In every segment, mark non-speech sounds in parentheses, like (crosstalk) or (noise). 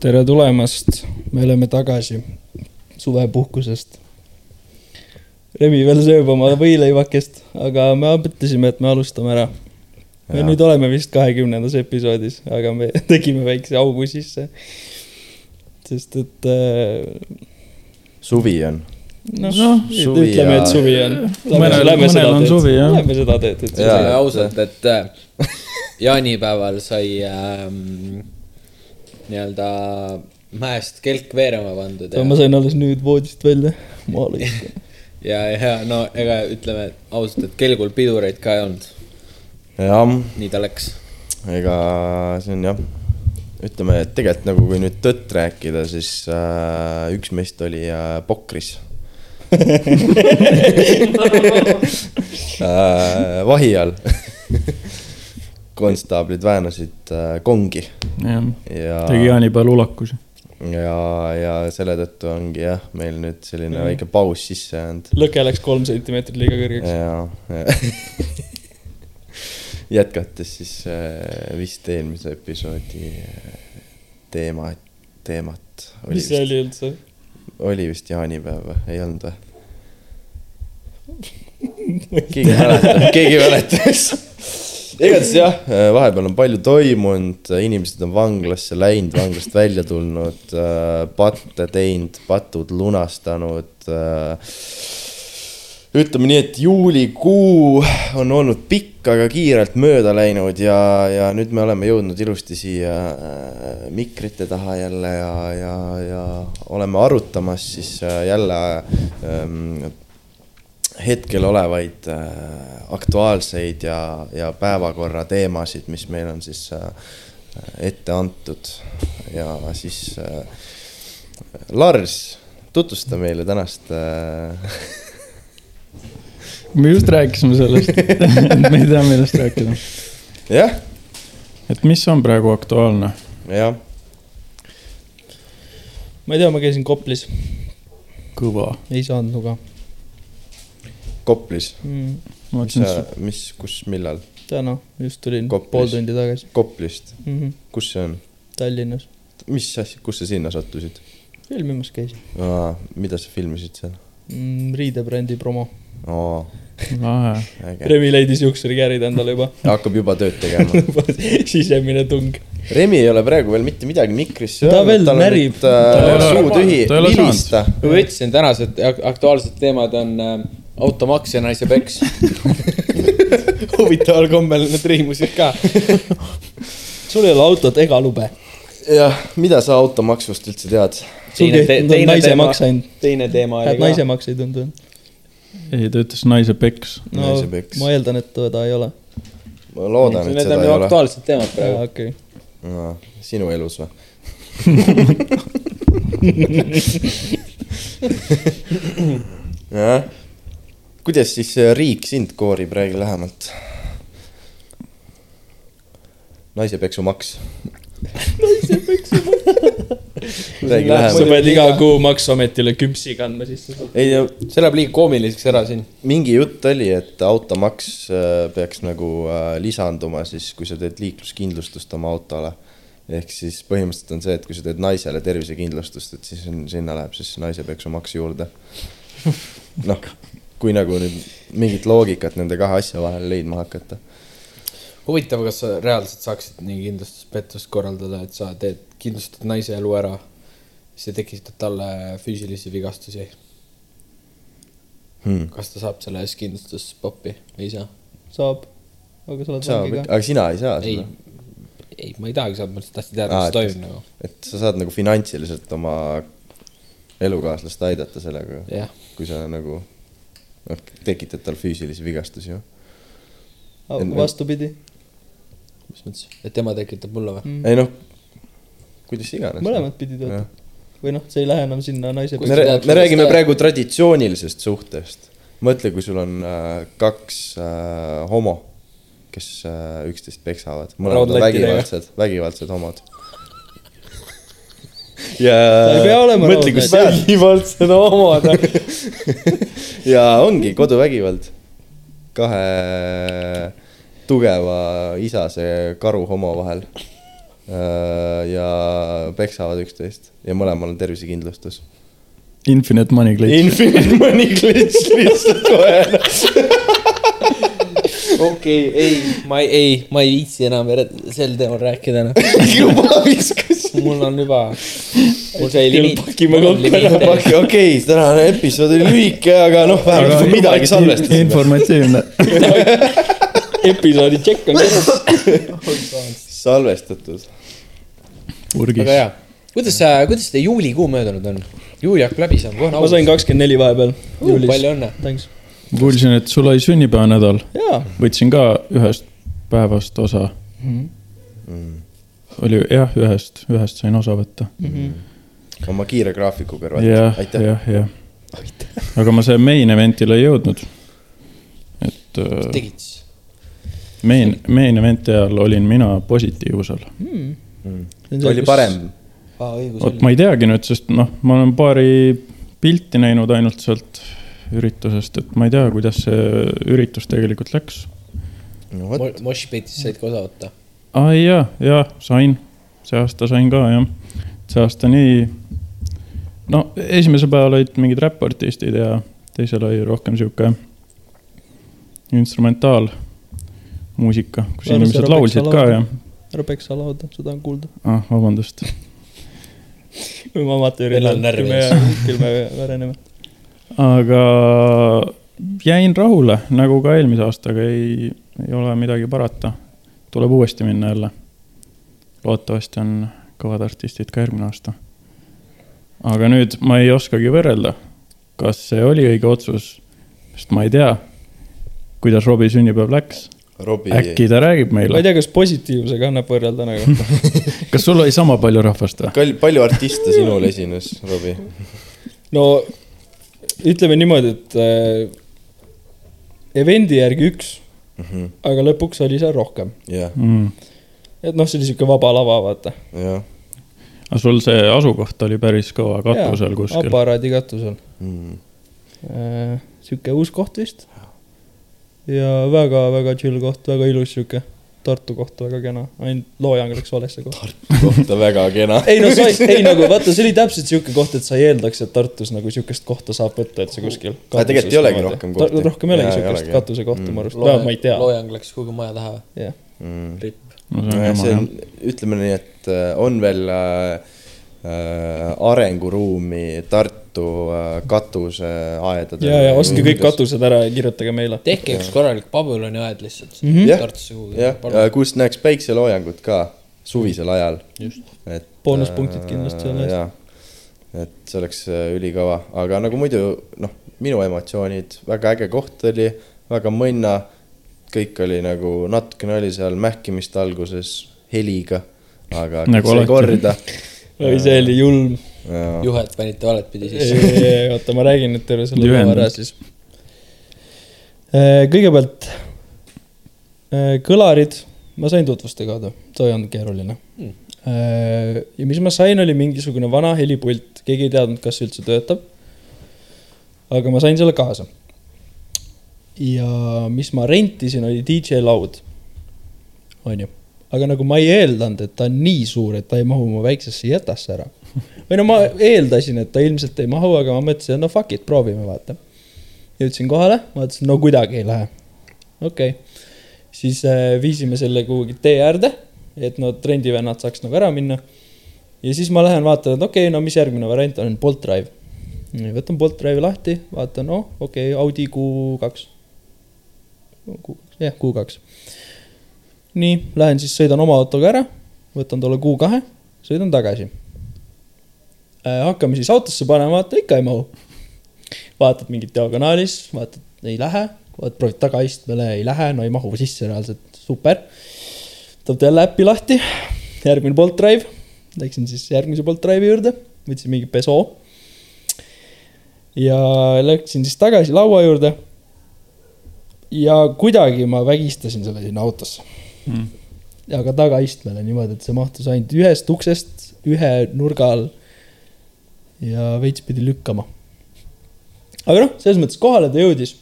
tere tulemast, me oleme tagasi suvepuhkusest. Remi veel sööb oma võileivakest, aga me mõtlesime, et me alustame ära. me Jaa. nüüd oleme vist kahekümnendas episoodis, aga me (laughs) tegime väikse augu sisse. sest et äh, suvi on. noh no,, suvi ütleme, ja- et suvi on. Mõnel on suvi, jah. Lähme seda teed, ütleme ausalt, et äh, (laughs) jaanipäeval sai ähm, nii-öelda mäest kelk veerema pandud ja ma, sain alles nüüd voodist välja, ma lõikan. (laughs) ja, ja no ega ütleme ausalt, et kelgul pidureid ka ei olnud, jah, nii ta läks. ega see on jah, ütleme, et tegelikult nagu kui nüüd tõtt rääkida, siis äh, üks meist oli äh, pokris (laughs) (laughs) äh,. vahi all konstaablid väänasid äh, kongi jah, ja, tegi jaanipäeval ulakusi. ja, ja selle tõttu ongi jah, meil nüüd selline Mhm. väike paus sisse jäänud. lõke läks kolm sentimeetrit liiga kõrgeks. ja, (laughs) jätkates siis äh, vist eelmise episoodi äh, teema, teemat. mis see oli üldse? oli vist jaanipäev või, ei olnud või? (laughs) keegi mäletab, keegi mäletas. (laughs) igatahes jah, vahepeal on palju toimunud, inimesed on vanglasse läinud, vanglast välja tulnud, patte teinud, patud lunastanud. ütleme nii, et juulikuu on olnud pikk, aga kiirelt mööda läinud ja, ja nüüd me oleme jõudnud ilusti siia äh, mikrite taha jälle ja, ja, ja oleme arutamas siis äh, jälle ähm, hetkel olevaid äh, aktuaalseid ja, ja päevakorra teemasid, mis meil on siis äh, ette antud ja siis äh, Lars, tutvusta meile tänast äh, me just rääkisime sellest, me ei tea, millest rääkida. jah, et mis on praegu aktuaalne? jah, ma ei tea, ma käisin Koplis, kõva. ei saanud nuga Koplis, mm,. mis mis, kus, millal, täna just tulin Koplis. pool tundi tagasi Koplist, mm. -hmm. kus see on, Tallinnas mis asja, kus sa sinna sattusid? filmimas käisin mida sa filmisid seal? mm,. riidebrändi promo. äge, Remi leidis juuksurikäärid endale juba. hakkab juba tööd tegema. (laughs) sisemine tung. Remi ei ole praegu veel mitte midagi mikrisse Ta öelnud, veel tal on närib. nüüd, Ta äh, ole- suu tühi, vilista. ma ütlesin, tänased ak- aktuaalsed teemad on äh, automaks ja naise peks. (laughs) huvitaval kombel need riimusid ka. sul ei ole autot ega lube. jah, mida sa automaksust üldse tead? Teine te- teine naise teema- teine teema oli naise ka. maks ei tundu. ei, ta ütles naise peks. no Naise peks. ma eeldan, et teda ei ole. ma loodan, et seda on ei ole. aktuaalsed teemad praegu. okei. sinu elus või? (laughs) jah, kuidas siis äh, riik sind koorib, räägi lähemalt. naisepeksu-maks. räägi sa lähemalt. pead iga kuu Maksuametile küpsi kandma sisse. ei see läheb liiga koomiliseks ära siin. mingi jutt oli, et automaks äh, peaks nagu äh, lisanduma siis, kui sa teed liikluskindlustust oma autole. ehk siis põhimõtteliselt on see, et kui sa teed naisele tervisekindlustust, et siis on, sinna läheb siis naisepeksu-maks juurde. (laughs) noh, kui nagu nüüd mingit loogikat nende kahe asja vahel leidma hakata. huvitav, kas sa reaalselt saaksid nii kindlustuspettust korraldada, et sa teed, kindlustad naise elu ära, siis sa tekitad talle füüsilisi vigastusi. Hmm. kas ta saab selle eest kindlustuspoppi või ei saa? saab, aga sa oled saab aga sina ei saa ei seda., ei, ma ei tahagi saada, ma lihtsalt tahtsin teada, mis et- toimub nagu. et sa saad nagu finantsiliselt oma elukaaslast aidata sellega, kui sa nagu noh, tekitad tal füüsilisi vigastusi ju. vastupidi, mis mõttes, et tema tekitab mulle või? Mm. ei noh, kuidas iganes. mõlemat pidi töötab. või noh, see ei lähe enam sinna naise me, me räägime ta- praegu traditsioonilisest suhtest. mõtle, kui sul on äh, kaks äh, homo, kes äh, üksteist peksavad, mõlemad on vägivaldsed, vägivaldsed homod. Ja mõtle, kus raudlatine. seal vägivaldsed homod. (laughs) ja ongi koduvägivald. kahe tugeva isase karu homo vahel. ja peksavad üksteist ja mõlemal on tervisekindlustus. Infinite money glitch. Infinite money glitch lihtsalt kohe. (laughs) okei, ei, ma ei, ei, ma ei viitsi enam sel teemal rääkida enam. (laughs) juba viskas. mul on juba, mul sai limiit. pakime kokku ära. okei okay,, tänane episood oli lühike, aga noh, vähemalt me midagi salvestasime. informatiivne. (laughs) episoodi tšekk on kirjas. salvestatud. purgis väga. hea. kuidas, kuidas teie juulikuu möödunud on? juuli hakkab läbi saama, kohe on ma sain kakskümmend neli vahepeal juulis. palju õnne. Thanks. kuulsin, et sul oli sünnipäevanädal, võtsin ka ühest päevast osa. oli jah, ühest, ühest sain osa võtta. oma kiire graafiku kõrvalt. jah, aitäh. jah, jah. aga ma see main event'ile ei jõudnud. et äh, tegid siis? main, main event'i ajal olin mina positiivsel. oli parem. aa, õigus vot oli. ma ei teagi nüüd, sest noh, ma olen paari pilti näinud ainult sealt üritusest, et ma ei tea, kuidas see üritus tegelikult läks. no vot, Moshpitis said ka osa võtta. aa jaa, jaa, sain, see aasta sain ka jah. see aasta nii, no esimesel päeval olid mingid räppartistid ja teisel oli rohkem sihuke instrumentaalmuusika, kus Lars inimesed laulsid ka ja, ära peksa lauda, seda on kuulda. ah vabandust, (laughs) või ma on närvi küll me, küll me väreneme. Aga jäin rahule, nagu ka eelmise aastaga ei, ei ole midagi parata. tuleb uuesti minna jälle. loodetavasti on kõvad artistid ka järgmine aasta. aga nüüd ma ei oskagi võrrelda, kas see oli õige otsus, sest ma ei tea, kuidas Robbie sünnipäev läks. Robbie. äkki ta räägib ma ei meile, tea, kas positiivsega annab võrrelda nagu. (laughs) kas sul oli sama palju rahvast või? Palju artiste sinul esines, Robbie? no ütleme niimoodi, et äh, event'i järgi üks, aga lõpuks oli seal rohkem. jah, Mm. et noh, see oli sihuke vaba lava, vaata. jah. aga sul see asukoht oli päris kõva katusel kuskil. aparaadi katusel. Mm. sihuke uus koht vist. ja väga-väga chill koht, väga ilus sihuke. Tartu koht väga kena, ainult loojang läks valesse kohta. kohta väga kena. (laughs) ei no sa ei, ei nagu vaata, see oli täpselt sihuke koht, et sa ei eeldaks, et Tartus nagu sihukest kohta saab võtta, et see kuskil. Aga tegelikult ei olegi rohkem kohti. rohkem ei olegi sihukest katusekohta jah. mu arust, vähemalt ma ei tea. loojang läks kuhugi maja taha või? jah, Mm. ripp. no see on, ütleme nii, et äh, on veel äh, äh, arenguruumi Tartu äh, katuseaedade. ja, ja ostke kõik. katused ära ja kirjutage meile. tehke üks korralik Babyloni aed lihtsalt Mhm. Jah. Tartusse kuhugi. jah, kust näeks päikseloojangut ka suvisel ajal. just. et. Boonuspunktid kindlasti selle eest. et see oleks äh, ülikõva, aga nagu muidu noh, minu emotsioonid, väga äge koht oli, väga mõnna. kõik oli nagu natukene oli seal mähkimist alguses heliga, aga Nagu alati. korda. (laughs) oi, see oli julm. Juhet panite valet pidi sisse. oota, ma räägin nüüd terve selle loo ära siis. kõigepealt äh, kõlarid, ma sain tutvuste kaudu, see ei olnud keeruline Hmm. mm.. ja mis ma sain, oli mingisugune vana helipult, keegi ei teadnud, kas see üldse töötab. aga ma sain selle kaasa. ja mis ma rentisin, oli DJ laud. onju, aga nagu ma ei eeldanud, et ta on nii suur, et ta ei mahu mu väiksesse jetasse ära. Või no ma eeldasin, et ta ilmselt ei mahu, aga ma mõtlesin, et no fuck it, proovime, vaata. jõudsin kohale, vaatasin, no kuidagi ei lähe. okei okay., siis äh, viisime selle kuhugi tee äärde, et no trendivennad saaks nagu ära minna. ja siis ma lähen vaatan, et okei okay,, no mis järgmine variant on, Bolt Drive. võtan Bolt Drive'i lahti, vaatan, noh, okei okay,, Audi Q2. jah, Q2 nii, lähen siis sõidan oma autoga ära, võtan tolle Q2, sõidan tagasi. Hakkame siis autosse panema, vaata ikka ei mahu. vaatad mingit diagonaalis, vaatad, ei lähe, vaatad, proovid tagaistmele, ei lähe, no ei mahu sisse reaalselt, super. võtad jälle äppi lahti, järgmine Bolt Drive, läksin siis järgmise Bolt Drive'i juurde, võtsin mingi peso. ja läksin siis tagasi laua juurde. ja kuidagi ma vägistasin selle sinna autosse Mm. aga tagaistmele niimoodi, et see mahtus ainult ühest uksest ühe nurga all. Ja veits pidi lükkama. aga noh, selles mõttes kohale ta jõudis.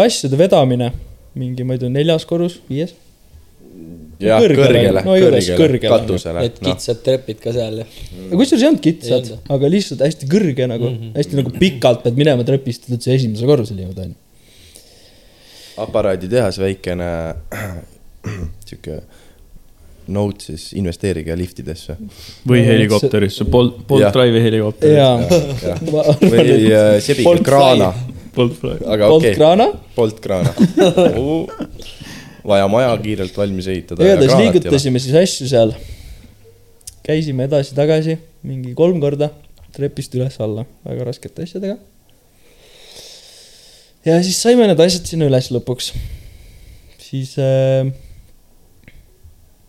asjade vedamine, mingi, ma ei tea, neljas korrus, viies. jah, Kõrgele, no kõrgele, kõrgele. katusele Need. kitsad trepid ka seal ja kusjuures ei olnud kitsad aga lihtsalt hästi kõrge nagu mm, -hmm. hästi nagu pikalt pead minema trepist, et üldse esimese korruseni jõuda, onju. aparaaditehas väikene (clears throat) sihuke note siis investeerige liftidesse. või helikopterisse, Bolt, Bolt. Drive'i helikopter. jaa. (laughs) või äh, sebige Bolt kraana, Bolt okay., kraana, Bolt kraana. vaja maja kiirelt valmis ehitada. igatahes liigutasime siis asju seal. käisime edasi-tagasi mingi kolm korda trepist üles-alla väga raskete asjadega. ja siis saime need asjad sinna üles lõpuks. siis äh,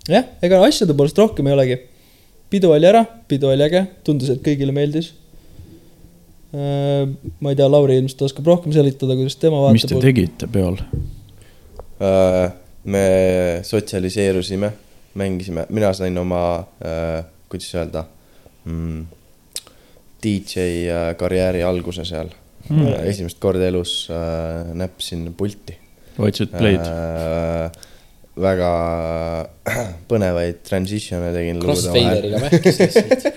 jah, ega asjade poolest rohkem ei olegi. pidu oli ära, pidu oli äge, tundus, et kõigile meeldis äh,. ma ei tea, Lauri ilmselt oskab rohkem selitada, kuidas tema mis te vaatab. tegite peol? Äh, me sotsialiseerusime, mängisime, mina sain oma, kuidas öelda mm,, DJ karjääri alguse seal mm.. esimest korda elus äh, näppisin pulti. hoidsid play'd? äh, väga (clears throat) põnevaid transition'e tegin. Crossfaderiga mähkis lihtsalt.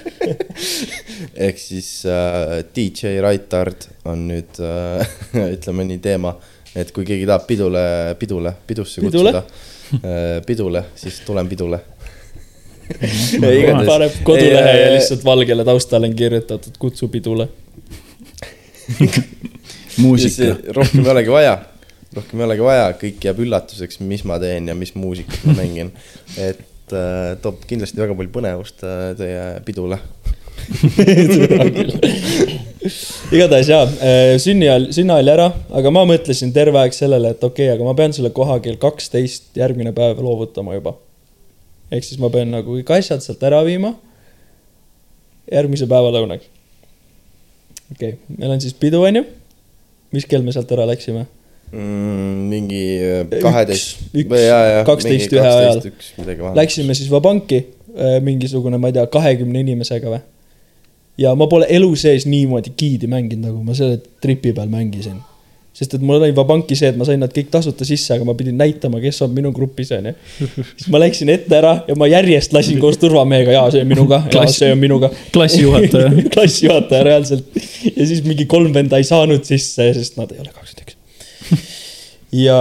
(laughs) ehk siis äh, DJ Raitard on nüüd äh, (laughs) ütleme nii teema, et kui keegi tahab pidule, pidule, pidusse Pidule? kutsuda äh,, pidule, siis tulen pidule. (laughs) paneb kodulehe ja lihtsalt valgele taustale on kirjutatud kutsu pidule. muusika. rohkem ei olegi vaja, rohkem ei olegi vaja, kõik jääb üllatuseks, mis ma teen ja mis muusikat ma mängin. et äh, toob kindlasti väga palju põnevust äh, teie pidule. (laughs) igatahes jaa, sünni ajal, sünna oli ära, aga ma mõtlesin terve aeg sellele, et okei okay,, aga ma pean selle koha kell kaksteist järgmine päev loovutama juba. ehk siis ma pean nagu kõik asjad sealt ära viima järgmise päeva lõunaks. okei okay., meil on siis pidu, onju. mis kell me sealt ära läksime? mm,. mingi äh, kaheteist kaksteist ühe ajal. Läksime siis Vabanki mingisugune, ma ei tea, kahekümne inimesega või? ja ma pole elu sees niimoodi giidi mänginud, nagu ma selle tripi peal mängisin. sest et mul oli Vabanki see, et ma sain nad kõik tasuta sisse, aga ma pidin näitama, kes on minu grupis, onju. (laughs) siis ma läksin ette ära ja ma järjest lasin koos turvamehega, jaa, see on minuga, jaa, see on minuga. klassijuhataja. (laughs) klassijuhataja reaalselt. ja siis mingi kolm venda ei saanud sisse, sest nad ei ole kakskümmend üks. Ja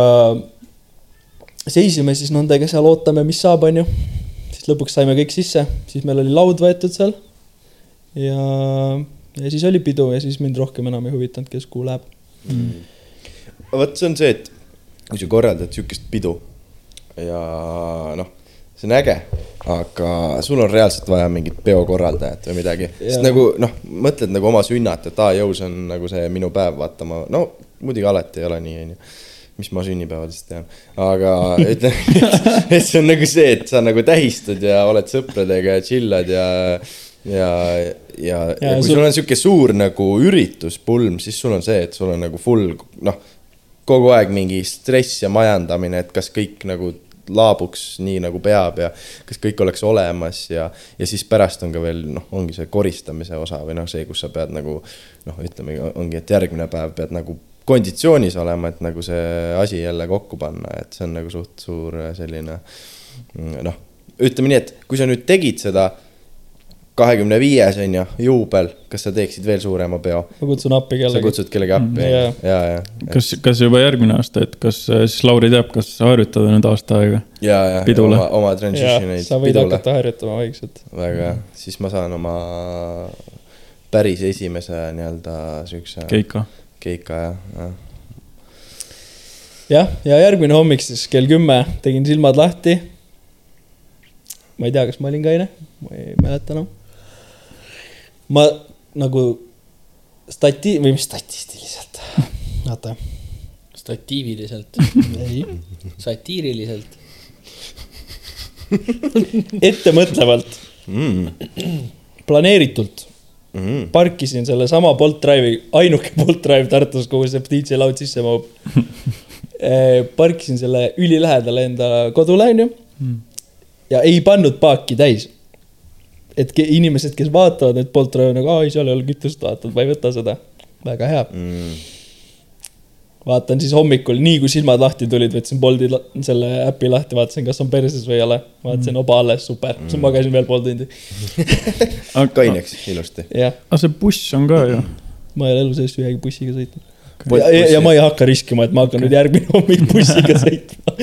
seisime siis nendega seal, ootame, mis saab, onju. siis lõpuks saime kõik sisse, siis meil oli laud võetud seal. ja, ja siis oli pidu ja siis mind rohkem enam ei huvitanud, kes kuhu läheb. vot see on see, et kui sa korraldad sihukest pidu ja noh, see on äge, aga sul on reaalselt vaja mingit peokorraldajat või midagi. sest nagu noh, mõtled nagu oma sünnat, et aa jõu, see on nagu see minu päev, vaata ma, no muidugi alati ei ole nii, onju mis ma sünnipäevadest tean, aga (laughs) ütleme, et see on nagu see, et sa nagu tähistad ja oled sõpradega ja chill'ad ja, ja, ja, ja, kui sul on sihuke suur nagu üritus, pulm, siis sul on see, et sul on nagu full noh, kogu aeg mingi stress ja majandamine, et kas kõik nagu laabuks nii nagu peab ja kas kõik oleks olemas ja, ja siis pärast on ka veel noh, ongi see koristamise osa või noh, see, kus sa pead nagu noh, ütleme, ongi, et järgmine päev pead nagu konditsioonis olema, et nagu see asi jälle kokku panna, et see on nagu suht suur selline mm, noh, ütleme nii, et kui sa nüüd tegid seda kahekümne viies on ju, juubel, kas sa teeksid veel suurema peo? ma kutsun appi sa kellegi. kutsud kellegi appi Mm, jaa., ja, ja, kas, kas juba järgmine aasta, et kas äh, siis Lauri teab, kas harjutada nüüd aasta aega? ja, ja, ja oma, oma jah, transition'eid sa võid pidule, hakata harjutama vaikselt. väga hea, siis ma saan oma päris esimese nii-öelda siukse Keika. Keika ja, ja jah, ja järgmine hommik siis kell kümme tegin silmad lahti. ma ei tea, kas ma olin kaine, ma ei mäleta enam. ma nagu stati- või mis statistiliselt, (laughs) vaata, statiiviliselt, ei, satiiriliselt. ettemõtlevalt, mm, planeeritult mm, parkisin sellesama Bolt Drive'i, ainuke (laughs) Bolt Drive Tartus, kuhu see DJ laud sisse mahub. (laughs) parkisin selle ülilähedale enda kodule, onju. ja ei pannud paaki täis. et inimesed, kes vaatavad neid Bolt Drive'e nagu, aa ei, seal ei ole kütust, vaatad, ma ei võta seda. väga hea. mm. Vaatan siis hommikul, nii kui silmad lahti tulid, võtsin Bolti selle äpi lahti, vaatasin, kas on perses või ei ole. vaatasin, oba alles, super, siis magasin veel pool tundi. (laughs) kaineks ilusti. aga see buss on ka ju. ma ei ole elu sees ühegi bussiga sõitnud. ja, ja, ja ma ei hakka riskima, et ma hakkan nüüd järgmine hommik (laughs) bussiga sõitma.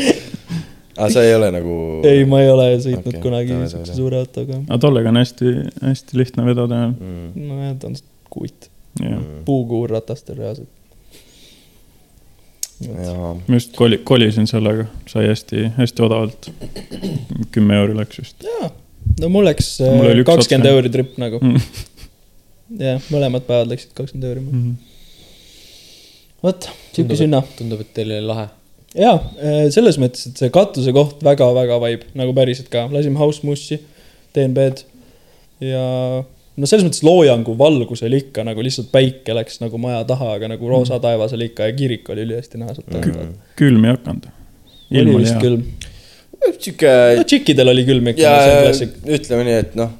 aga sa ei ole nagu. ei, ma ei ole sõitnud okay, kunagi tore. suure autoga. aga tollega on hästi, hästi lihtne vedada. mm.. nojah, ta on kuit, jah, puukuur ratastel reaalselt. jaa, ma just koli-, kolisin sellega, sai hästi, hästi odavalt. kümme euri läks vist. jaa, no mul läks Mul üks kakskümmend euri trip nagu. jah, mõlemad päevad läksid kakskümmend euri. vot, sihuke sünna. tundub, et teil oli lahe. jaa, selles mõttes, et see katuse koht väga-väga vaib, nagu päriselt ka, lasime House Mussi, DNB-d ja no selles mõttes loojangu valgus oli ikka nagu lihtsalt päike läks nagu maja taha, aga nagu roosa taevas oli ikka ja kirik oli ülihästi näha sealt taga. külm ei hakanud. oli vist külm. sihuke no tšikkidel oli külm ikka, ütleme nii, et noh,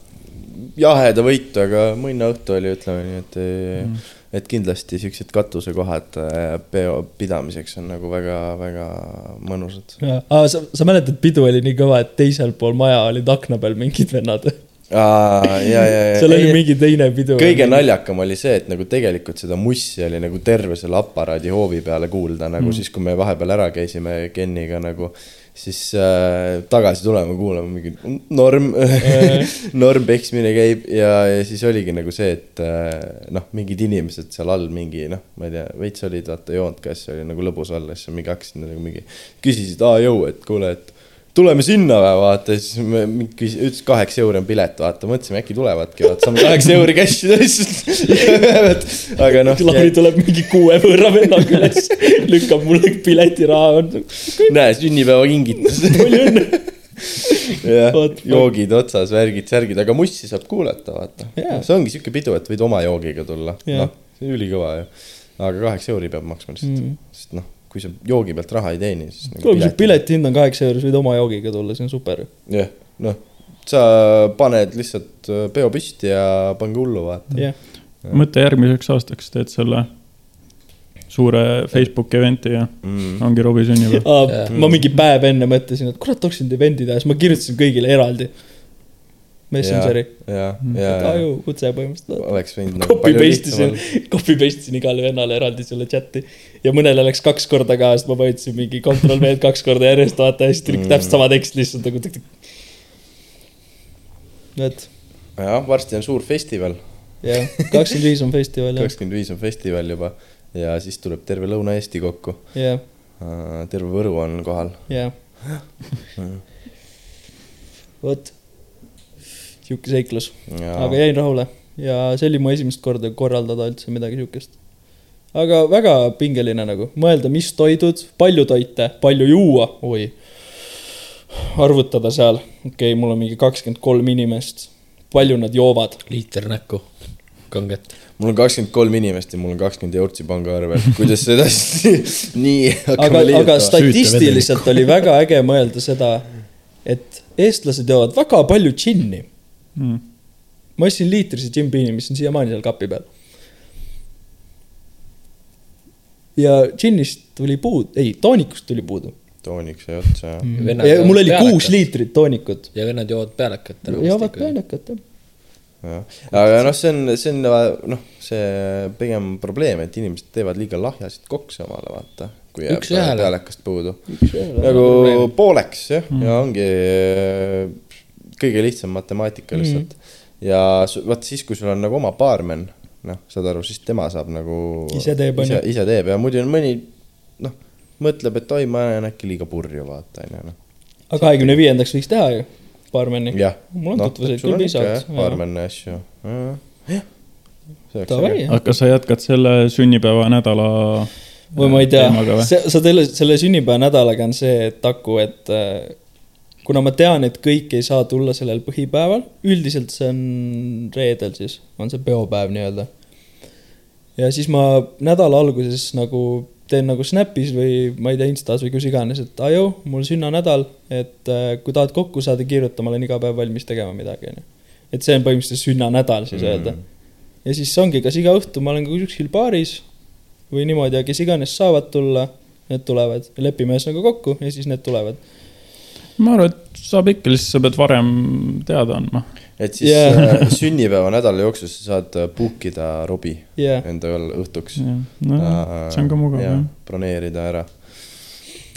jaheda võitu, aga mõnna õhtu oli, ütleme nii, et mm., et kindlasti siuksed katusekohad äh, peo pidamiseks on nagu väga-väga mõnusad. aa, sa, sa mäletad, pidu oli nii kõva, et teisel pool maja olid akna peal mingid vennad. (laughs) ja, ja, ja. seal oli mingi teine pidu. kõige naljakam oli see, et nagu tegelikult seda mussi oli nagu terve selle aparaadi hoovi peale kuulda, nagu mm. siis, kui me vahepeal ära käisime Keniga nagu, siis äh, tagasi tulema kuulama mingi norm (laughs) norm peksmine käib ja, ja siis oligi nagu see, et äh, noh, mingid inimesed seal all mingi noh, ma ei tea, veits olid vaata joonud ka, siis oli nagu lõbus olla, siis mingi hakkasid nagu mingi, küsisid, aa jõu, et kuule, et tuleme sinna või, vaata, siis me mingi küs- ütles kaheksa euri on pilet, vaata, mõtlesime äkki tulevadki, vaata, saame kaheksa euri cash'i lihtsalt. (laughs) aga noh, Lauri tuleb mingi kuue võrra vennaga üles, lükkab mulle piletiraha, näe, sünnipäevakingitus. (laughs) palju õnne. jah joogid otsas, värgid, särgid, aga mussi saab kuulata, vaata Jaa. see ongi siuke pidu, et võid oma joogiga tulla, Jaa. noh, ülikõva ju. aga kaheksa euri peab maksma lihtsalt mm., sest noh, kui sa joogi pealt raha ei teeni, siis nagu kuule, kui su pileti hind on kaheksa euri, sa võid oma joogiga tulla, see on super. jah, noh, sa paned lihtsalt äh, peo püsti ja pange hullu, vaata. jah, mõtle järgmiseks aastaks teed selle suure Facebooki event'i ja Mm. ongi Robbie sünnipäev. Jah. ma mingi päev enne mõtlesin, et kurat, tahaks nüüd event'i teha, siis ma kirjutasin kõigile eraldi. Messengeri, ja, et ja, aju, kutse põhimõtteliselt. oleks võinud nagu Copy paste isin copy paste isin igale vennale eraldi selle chat'i ja mõnele läks kaks korda ka, sest ma vajutasin mingi control V-d kaks korda järjest, vaata ja siis tuli Mm. täpselt sama tekst lihtsalt nagu tõk-tõk. et jah, varsti on suur festival, jah, kakskümmend viis on festival jah, kakskümmend viis on festival juba ja siis tuleb terve Lõuna-Eesti kokku. jah, terve Võru on kohal. jah. vot, sihuke seiklus, aga jäin rahule ja see oli mu esimest korda korraldada üldse midagi siukest. Aga väga pingeline nagu, mõelda, mis toidud, palju toite, palju juua, oi. arvutada seal, okei okay,, mul on mingi kakskümmend kolm inimest, palju nad joovad, liiter näkku, kanget. mul on kakskümmend kolm inimest ja mul on kakskümmend eurtsi pangaarvel, (laughs) kuidas seda siis (laughs) nii aga aga statistiliselt oli väga äge mõelda seda, et eestlased joovad väga palju džinni. Mm. ma ostsin liitrise džimbiini, mis on siiamaani seal kapi peal. Ja džinnist tuli puudu, ei, toonikust tuli puudu. tooniks sai otsa jah. Vennad ja joovad mul oli kuus liitrit toonikut. ja vennad joovad pealekat. joovad pealekat jah. jah, aga noh, see on, see on noh, see pigem probleem, et inimesed teevad liiga lahjasid kokse omale, vaata. kui jääb Üks ühele. pealekast puudu. nagu pooleks jah mm., ja ongi äh, kõige lihtsam matemaatika lihtsalt mm.. ja vaat siis, kui sul on nagu oma baarmen, noh, saad aru, siis tema saab nagu. Ise teeb, on ise teeb ja muidu on mõni, noh, mõtleb, et oi, ma olen äkki liiga purju, vaata, onju, noh. aga kahekümne viiendaks võiks teha ju, baarmeni. mul on tutvuseid küll piisavalt. baarmeni asju. aga kas sa jätkad selle sünnipäevanädala või ma ei tea või? sa selle, selle sünnipäevanädalaga on see et Aku, et äh, kuna ma tean, et kõik ei saa tulla sellel põhipäeval, üldiselt see on reedel siis, on see peopäev nii-öelda. ja siis ma nädala alguses nagu teen nagu Snapis või ma ei tea, Instas või kus iganes, et aju, mul sünnanädal, et äh, kui tahad kokku saada, kirjuta, ma olen iga päev valmis tegema midagi, onju. et see on põhimõtteliselt sünnanädal siis öelda. ja siis ongi, kas iga õhtu ma olen kuskil baaris või niimoodi ja kes iganes saavad tulla, need tulevad, lepime ühesõnaga kokku ja siis need tulevad. Ma arvan, et saab ikka, lihtsalt sa pead varem teada andma. et siis yeah. sünnipäeva nädala jooksul sa saad äh, book ida Robbie jah, endale õhtuks. no see on ka mugav jah. broneerida ära.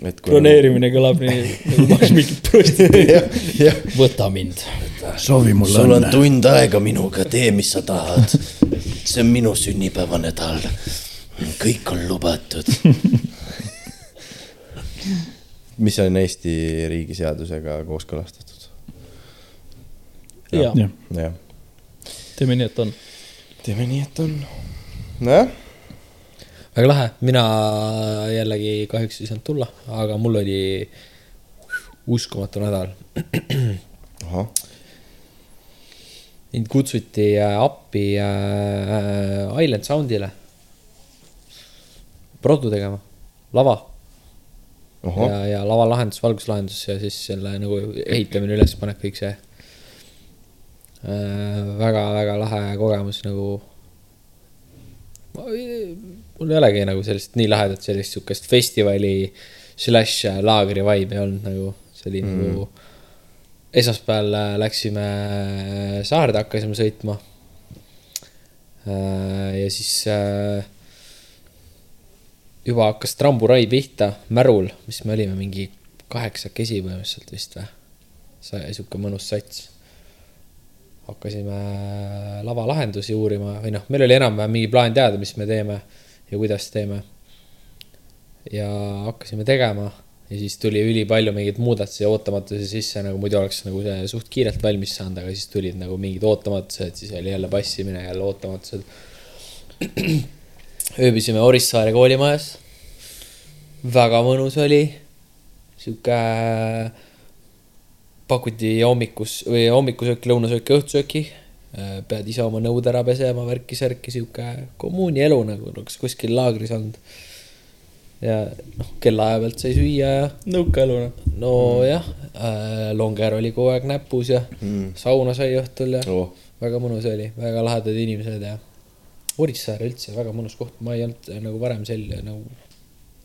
et kui broneerimine kõlab nii, (laughs) nagu ma oleks mingi prostituut. (laughs) võta mind. soovi mulle sul on tund aega minuga, tee, mis sa tahad. see on minu sünnipäevanädal. kõik on lubatud. (laughs) mis on Eesti riigiseadusega kooskõlastatud. ja, jah, jah, teeme nii, et on. teeme nii, et on. nojah, väga lahe, mina jällegi kahjuks ei saanud tulla, aga mul oli uskumatu nädal. mind kutsuti äh, appi äh, Island Soundile. Produ tegema, lava ahah, ja, ja lavalahendus, valguslahendus ja siis selle nagu ehitamine, ülespanek, kõik see äh,. väga-väga lahe kogemus nagu. mul ei olegi nagu sellist nii lahedat sellist sihukest festivali slaš laagri vibe'i olnud nagu, see oli mm. nagu. esmaspäeval äh, läksime Saarde, hakkasime sõitma. ja siis äh, juba hakkas tramburai pihta Märul, mis me olime mingi kaheksakesi põhimõtteliselt vist või. sai sihuke mõnus sats. hakkasime lavalahendusi uurima või noh, meil oli enam-vähem mingi plaan teada, mis me teeme ja kuidas teeme. ja hakkasime tegema ja siis tuli ülipalju mingeid muudatusi ja ootamatusi sisse, nagu muidu oleks nagu see suht kiirelt valmis saanud, aga siis tulid nagu mingid ootamatused, siis oli jälle passimine, jälle ootamatused. Ööbisime Orissaare koolimajas. väga mõnus oli. sihuke, pakuti hommikus või hommikusööki, lõunasööki, õhtusööki. pead ise oma nõud ära pesema, värki-särki, sihuke kommuunielu nagu oleks kuskil laagris olnud. ja noh, kellaaja pealt sai süüa ja nõukaelu noh. nojah äh,, longer oli kogu aeg näpus ja Mm. sauna sai õhtul ja oh, väga mõnus oli, väga lahedad inimesed ja Orissaare üldse väga mõnus koht, ma ei olnud äh, nagu varem sel nagu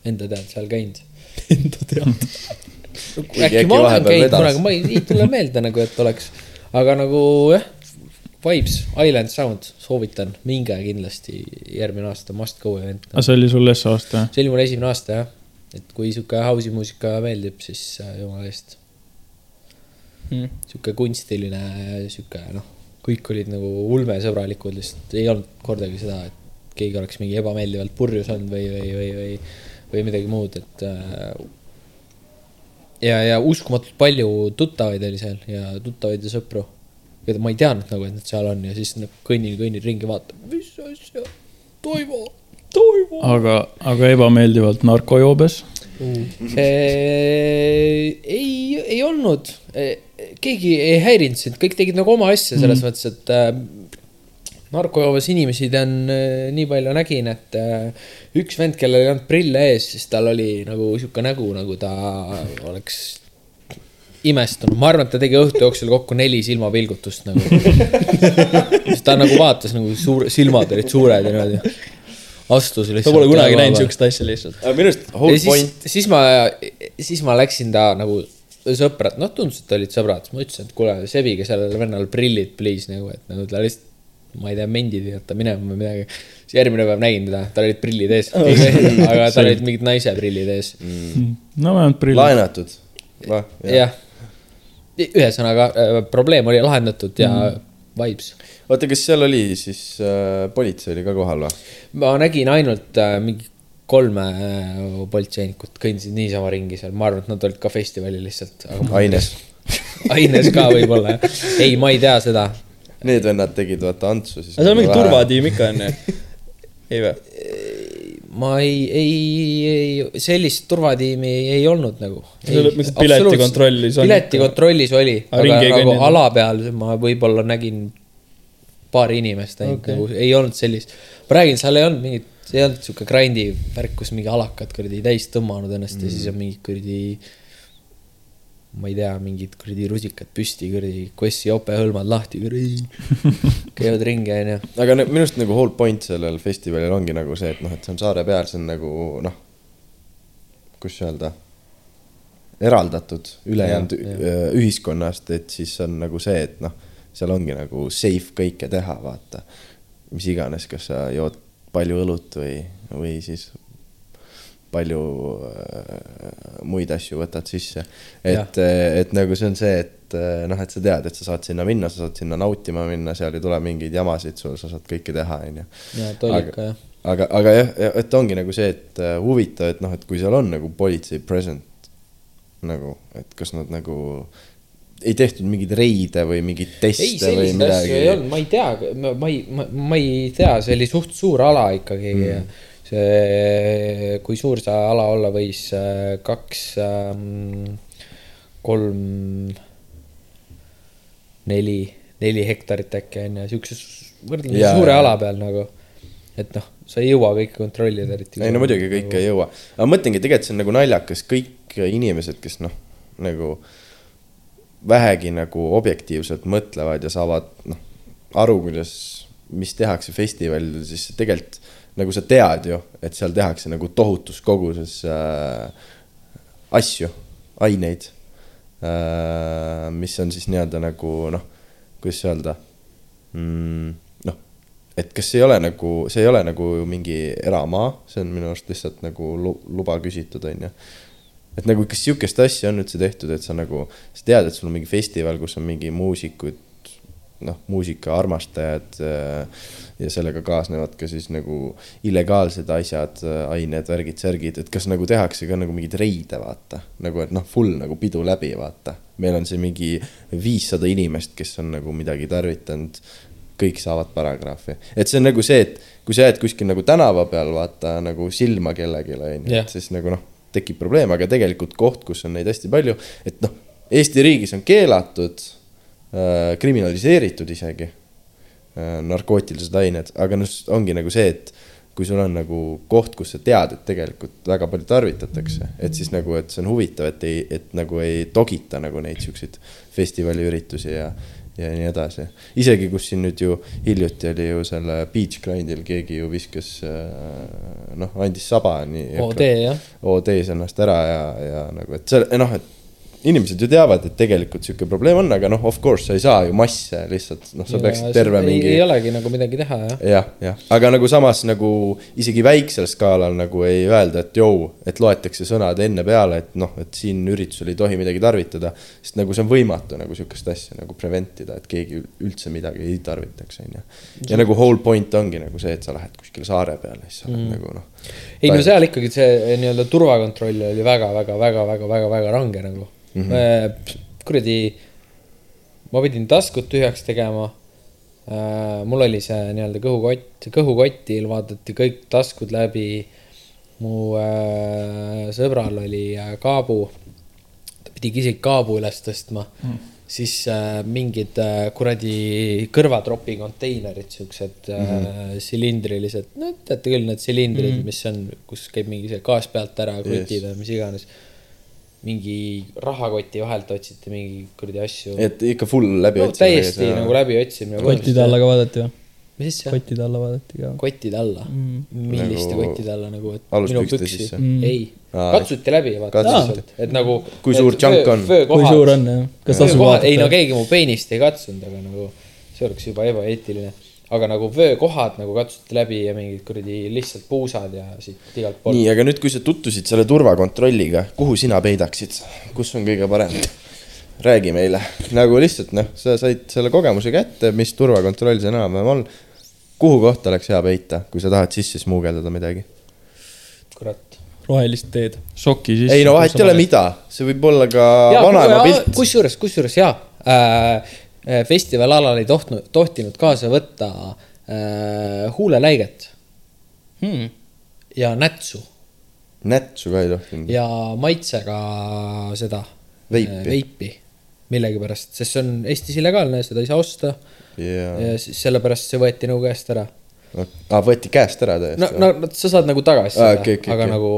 enda teada seal käinud. (laughs) Enda teada. (laughs) Äkki ma olen käinud kunagi, ma ei, ei tule meelde nagu, et oleks, aga nagu jah, Vibes, Island Sound, soovitan, minge kindlasti järgmine aasta must go event. aga see oli sul S aasta? see oli mul esimene aasta jah, et kui sihuke house'i muusika meeldib, siis äh, jumala eest, sihuke kunstiline, sihuke noh, kõik olid nagu ulmesõbralikud, lihtsalt ei olnud kordagi seda, et keegi oleks mingi ebameeldivalt purjus olnud või, või, või, või, või midagi muud, et äh, ja, ja uskumatult palju tuttavaid oli seal ja tuttavaid ja sõpru, keda ma ei teadnud nagu, et nad seal on ja siis nagu kõnnin, kõnnin ringi, vaatan, mis asja, Toivo, Toivo. aga, aga ebameeldivalt narkojoobes? ei, ei olnud, keegi ei häirinud sind, kõik tegid nagu oma asja selles mm. mõttes, et äh, narkojoobes inimesi tean äh, nii palju nägin, et äh, üks vend, kellel ei olnud prille ees, siis tal oli nagu sihuke nägu, nagu ta oleks imestunud, ma arvan, et ta tegi õhtu jooksul kokku neli silmapilgutust nagu. siis ta nagu vaatas nagu suur, silmad olid suured ja niimoodi. astus lihtsalt. sa pole kunagi näinud. siukest asja lihtsalt. minu arust ja whole siis point,, siis ma, siis ma läksin ta nagu sõbrad, noh tundus, et olid sõbrad, siis ma ütlesin, et kuule, sebige sellele vennale prillid, please nagu, et nagu ta lihtsalt. ma ei tea, mendid ei jäta minema või midagi. siis järgmine päev nägin teda, tal olid prillid ees, (laughs) aga tal olid mingid naise prillid ees. no vähemalt prillid. laenatud. jah, ühesõnaga äh, probleem oli lahendatud ja mm. vibes. oota, kas seal oli siis äh,, politsei oli ka kohal või? ma nägin ainult äh, mingi kolme äh, politseinikut kõndisid niisama ringi seal, ma arvan, et nad olid ka festivalil lihtsalt. Aines. (laughs) Aines ka võib-olla, ei, ma ei tea seda. Need vennad tegid vaata Antsu siis. aga seal on mingi. turvatiim ikka onju. (laughs) ei või? ma ei, ei, ei, sellist turvatiimi ei olnud nagu. Piletikontrollis on piletikontrollis oli, Aga nagu ala peal ma võib-olla nägin paari inimest ainult okay. nagu, ei olnud sellist. ma räägin, seal ei olnud mingit, ei olnud sihuke grindi värk, kus mingi alakad kuradi täis tõmmanud ennast mm. ja siis on mingid kuradi ma ei tea, mingid kuradi rusikad püsti, kuradi kossi jope hõlmad lahti, kuradi. (laughs) käivad ringi, onju. aga ne- minu arust nagu whole point sellel festivalil ongi nagu see, et noh, et see on saare peal, see on nagu noh, kus öelda, eraldatud ülejäänud ühiskonnast, et siis on nagu see, et noh, seal ongi nagu safe kõike teha, vaata. mis iganes, kas sa jood palju õlut või, või siis palju äh, muid asju võtad sisse. et, et nagu see on see, et äh, noh, et sa tead, et sa saad sinna minna, sa saad sinna nautima minna, seal ei tule mingeid jamasid sul, sa saad kõike teha, onju. ja tollika jah. aga, aga jah, et ongi nagu see, et äh, huvitav, et noh, et kui seal on nagu politsei present nagu, et kas nad nagu ei tehtud mingeid reide või mingeid ei, teste või selliseid asju ei midagi. olnud, ma ei tea, ma ei, ma, ei tea, see oli suht suur ala ikkagi mm.. see, kui suur see ala olla võis, kaks ähm,, kolm, neli, neli hektarit äkki on ju, siukse võrdlemisi suure jaa. ala peal nagu. et noh, sa ei jõua kõike kontrollida eriti. ei no muidugi kõike ei jõua, aga ma mõtlengi, tegelikult see on nagu naljakas, kõik inimesed, kes noh, nagu vähegi nagu objektiivselt mõtlevad ja saavad noh, aru, kuidas, mis tehakse festivalidel, siis tegelikult nagu sa tead ju, et seal tehakse nagu tohutus koguses äh, asju, aineid äh,, mis on siis nii-öelda nagu noh, kuidas öelda mm,, noh, et kas ei ole nagu, see ei ole nagu mingi eramaa, see on minu arust lihtsalt nagu lu- luba küsitud, onju. Et nagu, kas sihukest asja on üldse tehtud, et sa nagu, sa tead, et sul on mingi festival, kus on mingi muusikud, noh, muusika armastajad äh, ja sellega kaasnevad ka siis nagu illegaalsed asjad, ained, värgid, särgid, et kas nagu tehakse ka nagu mingeid reide, vaata. nagu, et noh, full nagu pidu läbi, vaata. meil on siin mingi viissada inimest, kes on nagu midagi tarvitanud kõik saavad paragrahvi, et see on nagu see, et kui sa jääd kuskil nagu tänava peal, vaata nagu silma kellelegi, onju siis nagu noh, tekib probleem, aga tegelikult koht, kus on neid hästi palju, et noh, Eesti riigis on keelatud äh,, kriminaliseeritud isegi äh, narkootilised ained, aga noh, ongi nagu see, et kui sul on nagu koht, kus sa tead, et tegelikult väga palju tarvitatakse, et siis nagu, et see on huvitav, et ei, et nagu ei togita nagu neid siukseid festivaliüritusi ja, ja nii edasi. isegi kus siin nüüd ju hiljuti oli ju selle beach grind'il keegi ju viskas äh, noh, andis saba nii. OD jah, OD-s ennast ära ja, ja nagu, et see noh, et inimesed ju teavad, et tegelikult sihuke probleem on, aga noh, of course sa ei saa ju masse lihtsalt, noh, sa peaksid terve mingi ei. olegi nagu midagi teha jah. jah, jah, aga nagu samas nagu isegi väiksel skaalal nagu ei öelda, et jõu, et loetakse sõnad enne peale, et noh, et siin üritusel ei tohi midagi tarvitada. sest nagu see on võimatu nagu sihukest asja nagu preventida, et keegi üldse midagi ei tarvitaks, onju. ja nagu whole point ongi nagu see, et sa lähed kuskile saare peale, siis sa oled mm. nagu noh. Ei no seal ikkagi see nii-öelda turvakontroll oli väga, väga, väga, väga, väga, väga range nagu mm -hmm.. kuradi, ma pidin taskud tühjaks tegema. mul oli see nii-öelda kõhukott, kõhukotil vaadati kõik taskud läbi. mu äh, sõbral oli äh, kaabu, ta pidi isegi kaabu üles tõstma mm. Siis äh, mingid äh, kuradi kõrvatropi konteinerid, siuksed mm -hmm. äh, silindrilised, no teate küll, need silindrid mm, -hmm. mis on, kus käib mingi see gaas pealt ära, kotid või mis iganes. mingi rahakoti vahelt otsiti mingi kuradi asju. et ikka full läbi no, täiesti nagu läbiotsimine. kottide alla ka vaadati või? Mis asja? kottide alla vaadati ka. kottide alla Mm. milliste Nagu kottide alla nagu, et aluspükste sisse? Mm. ei Aa,, katsuti läbi, vaata katsuti., et nagu. Kui suur chunk on? kui suur on jah? kas tasub vöökohad, ei no vaadata? keegi mu peenist ei katsunud, aga nagu see oleks juba ebaeetiline. aga nagu vöökohad nagu katsuti läbi ja mingid kuradi lihtsalt puusad ja siit igalt poolt. nii, aga nüüd, kui sa tutvusid selle turvakontrolliga, kuhu sina peidaksid, kus on kõige parem? räägi meile, nagu lihtsalt noh, sa said selle kogemuse kätte, mis turvakontroll see enam-vähem on. Kuhu kohta oleks hea peita, kui sa tahad sisse smuugeldada midagi? kurat. rohelist teed. soki sisse. ei no vahet ei ole, mida, see võib olla ka vanaema pilt. kusjuures, kusjuures jaa äh,, festivalalal ei tohtnud, tohtinud kaasa võtta äh, huuleläiget Hmm. ja nätsu nätsu ka ei tohtinud. ja maitsega seda Veipi. äh, veipi millegipärast, sest see on Eestis illegaalne, seda ei saa osta ja ja siis sellepärast see võeti nagu käest ära. aa, võeti käest ära no, täiesti no no sa saad nagu tagasi Aa, seda okei, okei, aga okei. nagu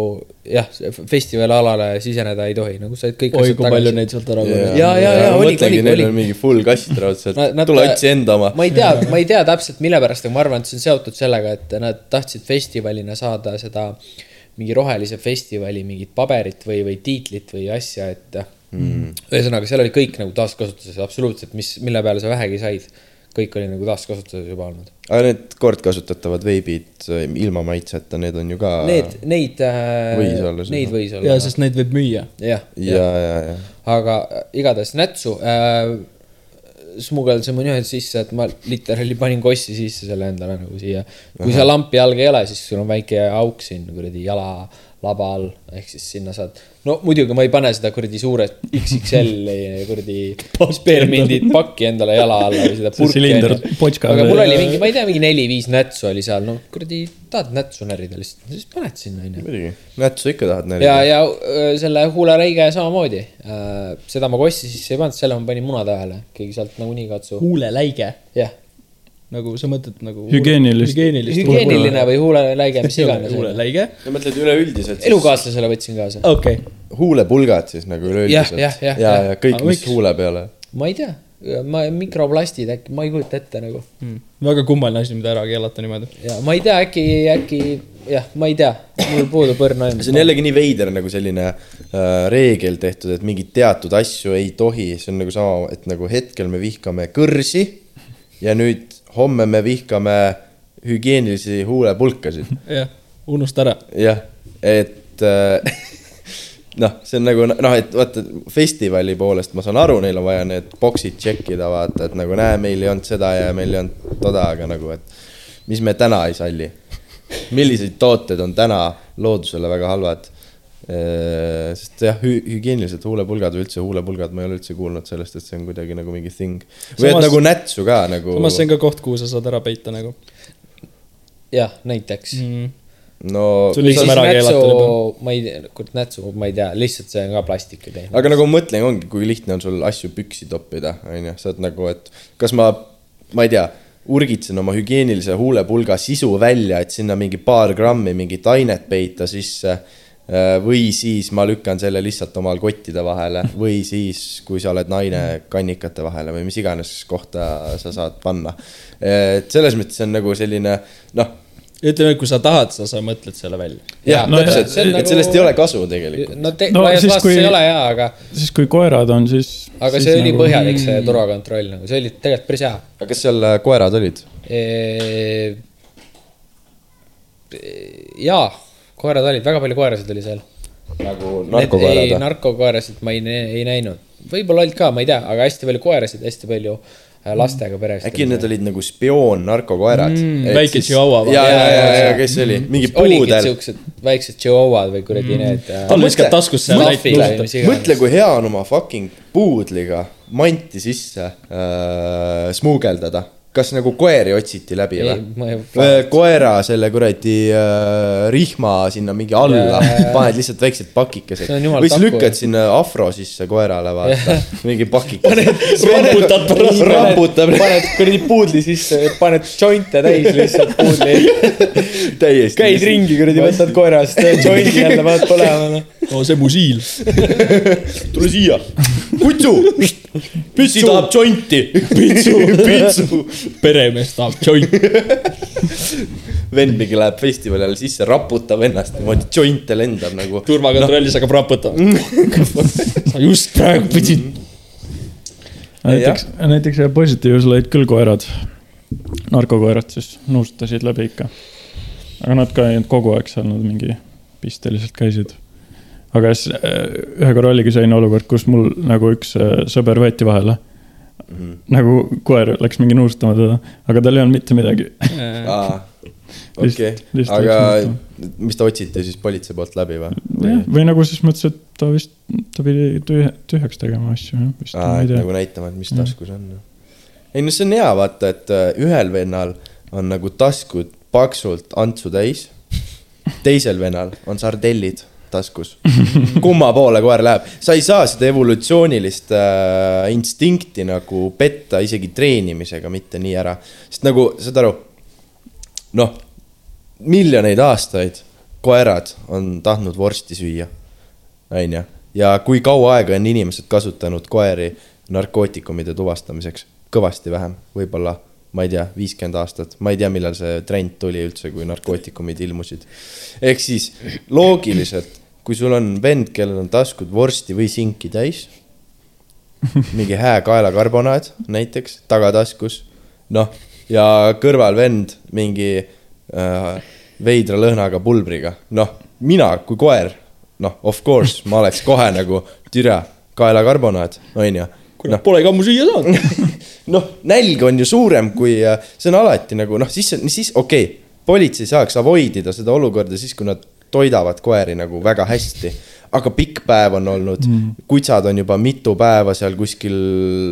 jah, festivalialale siseneda ei tohi, nagu said kõik oi, kui palju neid sealt ära Jaa. korjati. Jaa, jaa, jaa, oli- oli- oli. mingi full kast raudselt (laughs) nad- tule otsi enda oma. ma ei tea, ma ei tea täpselt, mille pärast, aga ma arvan, et see on seotud sellega, et nad tahtsid festivalina saada seda mingi rohelise festivali mingit paberit või, või tiitlit või asja, et mm. ühesõnaga, seal oli kõik nagu taaskasutuses absoluutselt, mis, mille peale sa vähegi said. Kõik oli nagu taaskasutuses juba olnud. aga need kordkasutatavad veibid äh, ilma maitseta, need on ju ka. Need, neid äh, Võis olla. Neid võis olla. jaa, sest neid võib müüa. jah, ja, ja, ja. aga äh, igatahes nätsu äh,. smugeldasime niimoodi sisse, et ma literaali panin kossi sisse selle endale nagu siia. kui seal lampi jalga ei ole, siis sul on väike auk siin kuradi jala laba all, ehk siis sinna saad. no muidugi ma ei pane seda kuradi suure XXL-i kuradi spearmindit pakki endale jala alla või seda (laughs) potska- aga mul oli mingi, ma ei tea, mingi neli-viis nätsu oli seal, no kuradi tahad nätsu närida lihtsalt, siis paned sinna onju muidugi, nätsu ikka tahad ja, närida. ja öö, selle huuleräige samamoodi. seda ma kossi sisse ei pannud, selle ma panin munade vahele, keegi sealt nagunii katsu. huuleläige, jah, nagu sa mõtled nagu. Hügieenilist- hügieenilist. hügieeniline või huuleläige, mis (laughs) iganes. huuleläige, sa mõtled üleüldiselt? elukaaslasele võtsin kaasa. okei. huulepulgad siis nagu üleüldiselt. Jah, ja, jah. ja kõik, mis miks? huule peale. ma ei tea, ma mikroplastid äkki, ma ei kujuta ette nagu. väga kummaline asi, mida ära keelata niimoodi. ja ma ei tea, äkki, äkki jah, ma ei tea, mul puudub õrna aimu. see on jällegi nii veider nagu selline äh, reegel tehtud, et mingeid teatud asju ei tohi, see on nagu sama, et nagu hetkel me vihkame kõrsi ja nüüd homme me vihkame hügieenilisi huulepulkasid. jah, unusta ära. jah, et äh, (laughs) noh, see on nagu noh, et vaata festivali poolest ma saan aru, neil on vaja need boksid tšekkida, vaata, et nagu näe, meil ei olnud seda ja meil ei olnud toda, aga nagu, et mis me täna ei salli. millised tooted on täna loodusele väga halvad? Sest jah, hügieenilised huulepulgad või üldse huulepulgad, ma ei ole üldse kuulnud sellest, et see on kuidagi nagu mingi thing. või et Samas- nagu nätsu ka nagu. samas see on ka koht, kuhu sa saad ära peita nagu jah, näiteks. mm.. no juba. ma ei tea, kurat nätsu, ma ei tea, lihtsalt see on ka plastik ju tehtud. aga nagu mõtlen, ongi, kui lihtne on sul asju püksi toppida, onju, sa oled nagu, et kas ma, ma ei tea, urgitsen oma hügieenilise huulepulga sisu välja, et sinna mingi paar grammi mingit ainet peita sisse. Või siis ma lükkan selle lihtsalt omal kottide vahele (laughs) või siis, kui sa oled naine, kannikate vahele või mis iganes kohta sa saad panna. et selles mõttes see on nagu selline noh ütleme, et kui sa tahad seda, sa mõtled selle välja. jah täpselt, et nagu- sellest ei ole kasu tegelikult. no te- No laias siis, laastus kui- ei ole hea, aga, siis kui koerad on, siis. aga see oli nagu... põhjalik, see turvakontroll nagu, see oli tegelikult päris hea aga kas seal äh, koerad olid? e.... jaa, koerad olid, väga palju koerasid oli seal. nagu ei, narkokoerad või? narkokoerasid ma ei, ei näinud, võib-olla olid ka, ma ei tea, aga hästi palju koerasid, hästi palju äh, lastega peresid. äkki need olid nagu spioon narkokoerad Mm, väike chihuahua või? ja, ja, ja, ja Jaa, kes see oli, mingi puudel. siuksed väiksed chihuahuad või kuradi mm. need äh,. tal viskad taskusse ja mõtle, kui hea on oma fucking puudliga manti sisse äh, smuugeldada. Kas nagu koeri otsiti läbi või? koera selle kuradi äh, rihma sinna mingi alla paned lihtsalt väiksed pakikesed või siis lükkad sinna afro sisse koerale, vaata, mingi pakikese. raputad pärast. raputab paned kuradi puudli sisse, paned jointe täis lihtsalt puudli. käid ringi kuradi, võtad koerast jointi jälle, paned põlema no see mu siil. (laughs) tule siia. kutsu, püssi tahab jointi. pitsu, pitsu. peremees tahab jointi. vend mingi läheb festivalile sisse, raputab ennast niimoodi, jointe lendab nagu. turvakontrollis hakkab raputama. sa just praegu pidid. näiteks, näiteks positiivsel olid küll koerad, narkokoerad siis nuustasid läbi ikka. aga nad ka ei olnud kogu aeg seal, nad mingi pisteliselt käisid. Aga siis äh, ühe korra oligi selline olukord, kus mul nagu üks äh, sõber võeti vahele. nagu koer läks mingi nuustama teda, aga tal ei olnud mitte midagi. (laughs) okei aga mis ta otsiti siis politsei poolt läbi või? või nagu siis mõtles, et ta vist, ta pidi tühja, tühjaks tegema asju, jah, vist, nagu. näitama, et mis taskus on. ei no see on hea, vaata, et äh, ühel vennal on nagu taskud paksult antsu täis. teisel vennal on sardellid taskus. kumma poole koer läheb, sa ei saa seda evolutsioonilist äh, instinkti nagu petta isegi treenimisega mitte nii ära, sest nagu saad aru noh, miljoneid aastaid koerad on tahtnud vorsti süüa, onju. ja kui kaua aega on inimesed kasutanud koeri narkootikumide tuvastamiseks? kõvasti vähem, võib-olla, ma ei tea, viiskümmend aastat, ma ei tea, millal see trend tuli üldse, kui narkootikumid ilmusid. ehk siis loogiliselt, kui sul on vend, kellel on taskud vorsti või sinki täis, mingi hää kaelakarbonaad näiteks tagataskus, noh, ja kõrval vend mingi äh, veidra lõhnaga pulbriga, noh, mina kui koer, noh, of course, ma oleks kohe nagu türa kaelakarbonaad, onju. kurat, polegi ammu süüa saanud. (laughs) noh, nälg on ju suurem kui, see on alati nagu noh, siis, siis okei okay,, politsei saaks avoid ida seda olukorda siis, kui nad toidavad koeri nagu väga hästi. aga pikk päev on olnud mm., kutsad on juba mitu päeva seal kuskil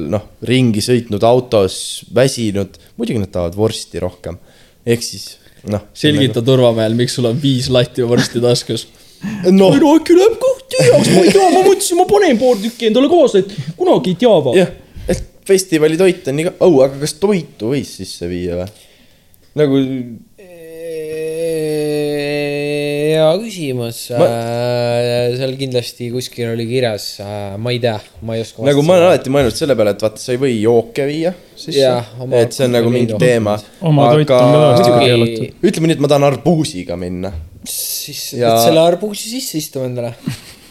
noh, ringi sõitnud autos, väsinud, muidugi nad tahavad vorsti rohkem. ehk siis noh. selgita Turvamehel, miks sul on viis latti vorsti taskus. noh, no äkki läheb kõht tühjaks, ma ei tea, ma mõtlesin, ma panen paar tükki endale kaasa, et kunagi ei tea va. jah, et festivali toit on nii ka, oh, aga kas toitu võis sisse viia või? nagu hea küsimus Ma- ma.... seal kindlasti kuskil oli kirjas, ma ei tea, ma ei oska. nagu ma olen alati mõelnud selle peale, et vaata, sa ei või jooke viia sisse et see on nagu mingi alkoholi teema. Oma toit on ka aga keelatud. ütleme nii, et ma tahan arbuusiga minna. siis Ja- selle arbuusi sisse istuma endale.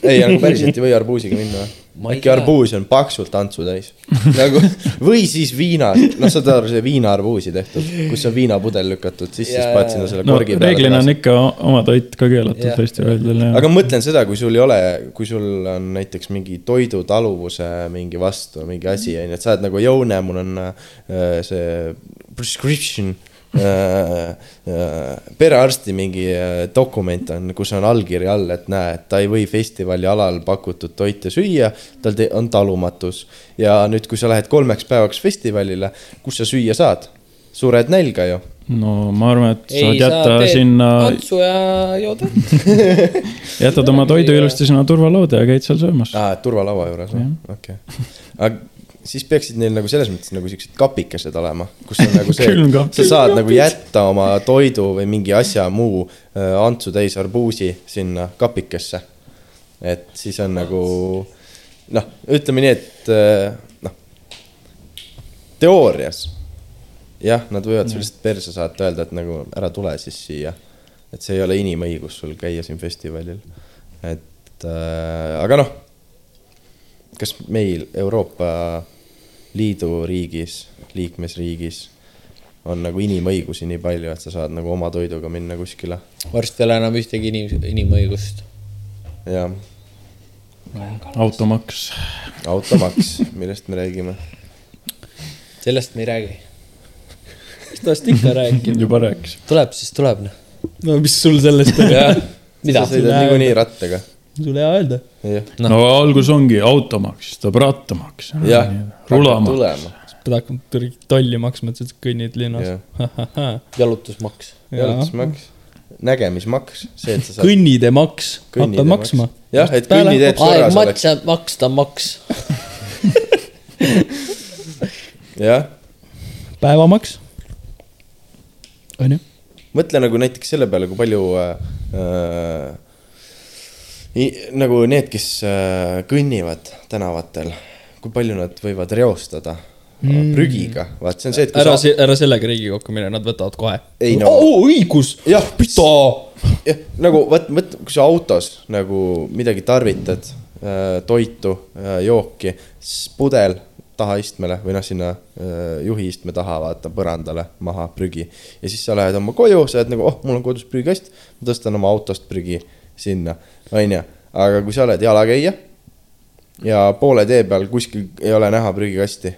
ei, nagu päriselt ei või arbuusiga minna või? Tea. arbuus on paksult tantsu täis (laughs) nagu või siis viina, noh, saad aru, see viinaarbuusi tehtud, kus on viinapudel lükatud sisse, siis paned sinna selle no korgi peale. reeglina on ikka oma toit ka keelatud festivalidel ja. aga mõtlen seda, kui sul ei ole, kui sul on näiteks mingi toidutaluvuse mingi vastu mingi asi on ju, et sa oled nagu jõune, mul on äh, see prescription perearsti mingi äh, dokument on, kus on allkiri all, et näe, et ta ei või festivali alal pakutud toite süüa, tal on talumatus. ja nüüd, kui sa lähed kolmeks päevaks festivalile, kus sa süüa saad? sured nälga ju. no ma arvan, et ei, saad sa jätta teed sinna, antsu ja jood jätad oma toidu ilusti sinna turvalauda ja käid seal söömas. aa, et turvalaua juures või? okei. aga siis peaksid neil nagu selles mõttes nagu siuksed kapikesed olema, kus on nagu (laughs) see, sa saad nagu jätta oma toidu või mingi asja muu äh, antsu täis arbuusi sinna kapikesse. et siis on nagu noh, ütleme nii, et äh, noh, teoorias jah, nad võivad sul lihtsalt perse saata, öelda, et nagu ära tule siis siia. et see ei ole inimõigus sul käia siin festivalil. et äh, aga noh, kas meil Euroopa Liidu riigis, liikmesriigis on nagu inimõigusi nii palju, et sa saad nagu oma toiduga minna kuskile varsti ei ole enam ühtegi inim-, inimõigust. ja automaks. automaks, millest me räägime. sellest me ei räägi. mis tast ikka rääkida. juba rääkis. tuleb, siis tuleb noh. no mis sul sellest on? mida sa? sõidad niikuinii rattaga. sul hea öelda. Noh. no algus ongi automaks, siis tuleb rattamaks. jah. rulamaks. tulema, pead hakkama tolli maksma, et sa kõnnid linnas jah. jalutusmaks. jalutusmaks, nägemismaks, see, et sa saad. kõnnide maks, hakkad maksma. jah, et kõnniteed aeg korras oleks, maksa, maksta maks. (laughs) jah päevamaks. on ju? mõtle nagu näiteks selle peale, kui palju äh, äh, nagu need, kes äh, kõnnivad tänavatel, kui palju nad võivad reostada mm. prügiga, vaat see on see, et ära sa, ära sellega Riigikokku mine, nad võtavad kohe. Ei no- oo, õigus. jah, jah, nagu vot, vot kui sa autos nagu midagi tarvitad äh,, toitu äh,, jooki, siis pudel taha istmele või noh, sinna äh, juhi istme taha vaata põrandale maha prügi. ja siis sa lähed oma koju, sa oled nagu, oh, mul on kodus prügikast, ma tõstan oma autost prügi sinna, onju. aga kui sa oled jalakäija ja poole tee peal kuskil ei ole näha prügikasti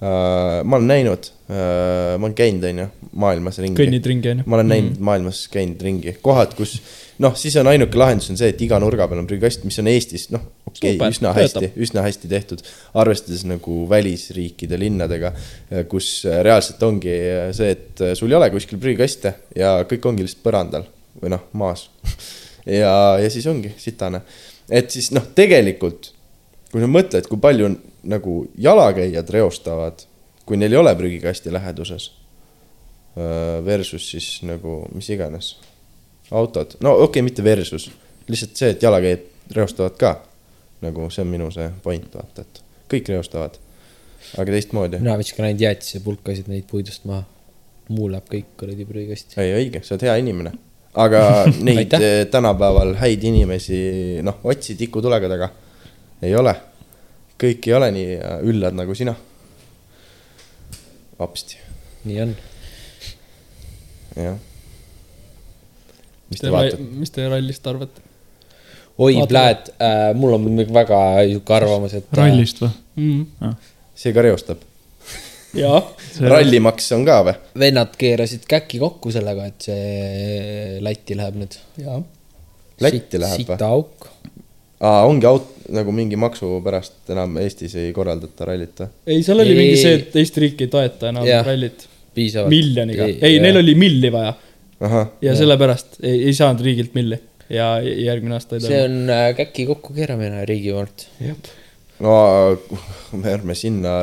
uh,. ma olen näinud uh,, ma olen käinud, onju, maailmas ringi. kõnnid ringi, on ju. ma olen näinud mm. maailmas käinud ringi, kohad, kus noh, siis on ainuke lahendus on see, et iga nurga peal on prügikast, mis on Eestis noh, okei okay,, üsna hästi, üsna hästi tehtud. arvestades nagu välisriikide linnadega, kus äh, reaalselt ongi see, et sul ei ole kuskil prügikaste ja kõik ongi lihtsalt põrandal või noh, maas. (laughs) ja, ja siis ongi sitane, et siis noh, tegelikult kui sa mõtled, kui palju nagu jalakäijad reostavad, kui neil ei ole prügikasti läheduses versus siis nagu mis iganes autod, no okei okay,, mitte versus, lihtsalt see, et jalakäijad reostavad ka. nagu see on minu see point, vaata, et kõik reostavad, aga teistmoodi. mina viskan ainult jäätise pulkasid neid puidust maha. muu läheb kõik kuradi prügikasti. ei, õige, sa oled hea inimene, aga (laughs) neid eh, tänapäeval häid inimesi, noh, otsi tikutulega taga ei ole. kõik ei ole nii äh, üllad nagu sina. vapsti. nii on. jah. mis te vaatate? mis te rallist arvate? oi, pläät äh,, mul on muidugi väga sihuke arvamus, et. rallist või mm.? See ka reostab. Jah. rallimaks on ka või? vennad keerasid käki kokku sellega, et see Lätti läheb nüüd. Lätti läheb või? sita auk. aa, ongi aut-, nagu mingi maksu pärast enam Eestis ei korraldata rallit või? ei, seal oli Ei, mingi see, et Eesti riik ei toeta enam Jah. rallit. piisavalt. miljoniga, ei, neil oli milli vaja ahah, ja sellepärast ei, ei saanud riigilt milli ja järgmine aasta ei see on äh, käki kokkukeeramine riigi poolt. No me ärme sinna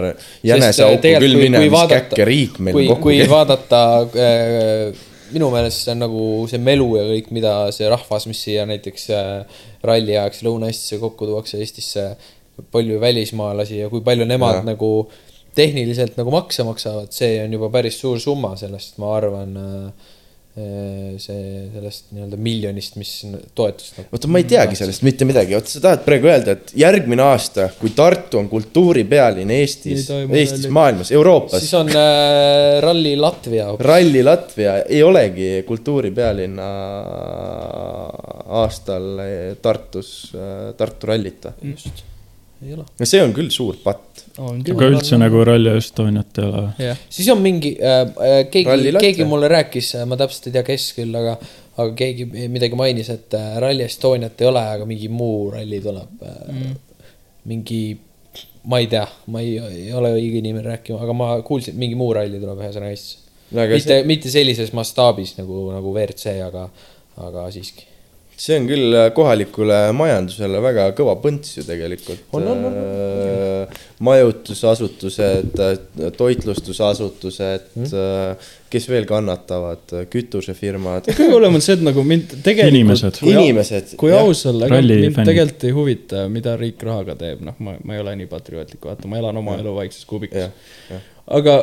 jäneseauku küll mine, mis vaadata- käkke riik meil kui, kokku kui vaadata äh, minu meelest see on nagu see melu ja kõik, mida see rahvas, mis siia näiteks äh, ralli ajaks Lõuna-Eestisse kokku tuuakse Eestisse, palju välismaalasi ja kui palju nemad ja. nagu tehniliselt nagu makse maksavad, see on juba päris suur summa sellest, ma arvan äh, see sellest nii-öelda miljonist, mis toetust nagu. oota, ma ei teagi sellest mitte midagi, oota, sa tahad praegu öelda, et järgmine aasta, kui Tartu on kultuuripealinn Eestis Eestis, maailmas, Euroopas siis, on äh, Ralli Latvia. Ralli Latvia ei olegi kultuuripealinna aastal eh, Tartus, Tartu rallit või? just, ei ole. no see on küll suur patt. on aga üldse nagu Rally Estoniat ei ole või? siis on mingi äh,, äh, keegi keegi mulle rääkis, ma täpselt ei tea, kes küll, aga, aga keegi midagi mainis, et äh, Rally Estoniat ei ole, aga mingi muu ralli tuleb äh, mm.. mingi, ma ei tea, ma ei, ei ole õige inimene rääkima, aga ma kuulsin, et mingi muu ralli tuleb ühesõnaga Eestisse. Aga mitte, mitte sellises mastaabis nagu, nagu WRC, aga, aga siiski. See on küll kohalikule majandusele väga kõva põnts ju tegelikult. On, majutusasutused, toitlustusasutused Hmm? mm., kes veel kannatavad, kütusefirmad, kõige hullem on see, et nagu mind tegelikult. Inimesed. inimesed. kui aus olla, mind tegelikult ei huvita, mida riik rahaga teeb, noh, ma, ma ei ole nii patriootlik, vaata, ma elan oma elu vaikses kuubikus aga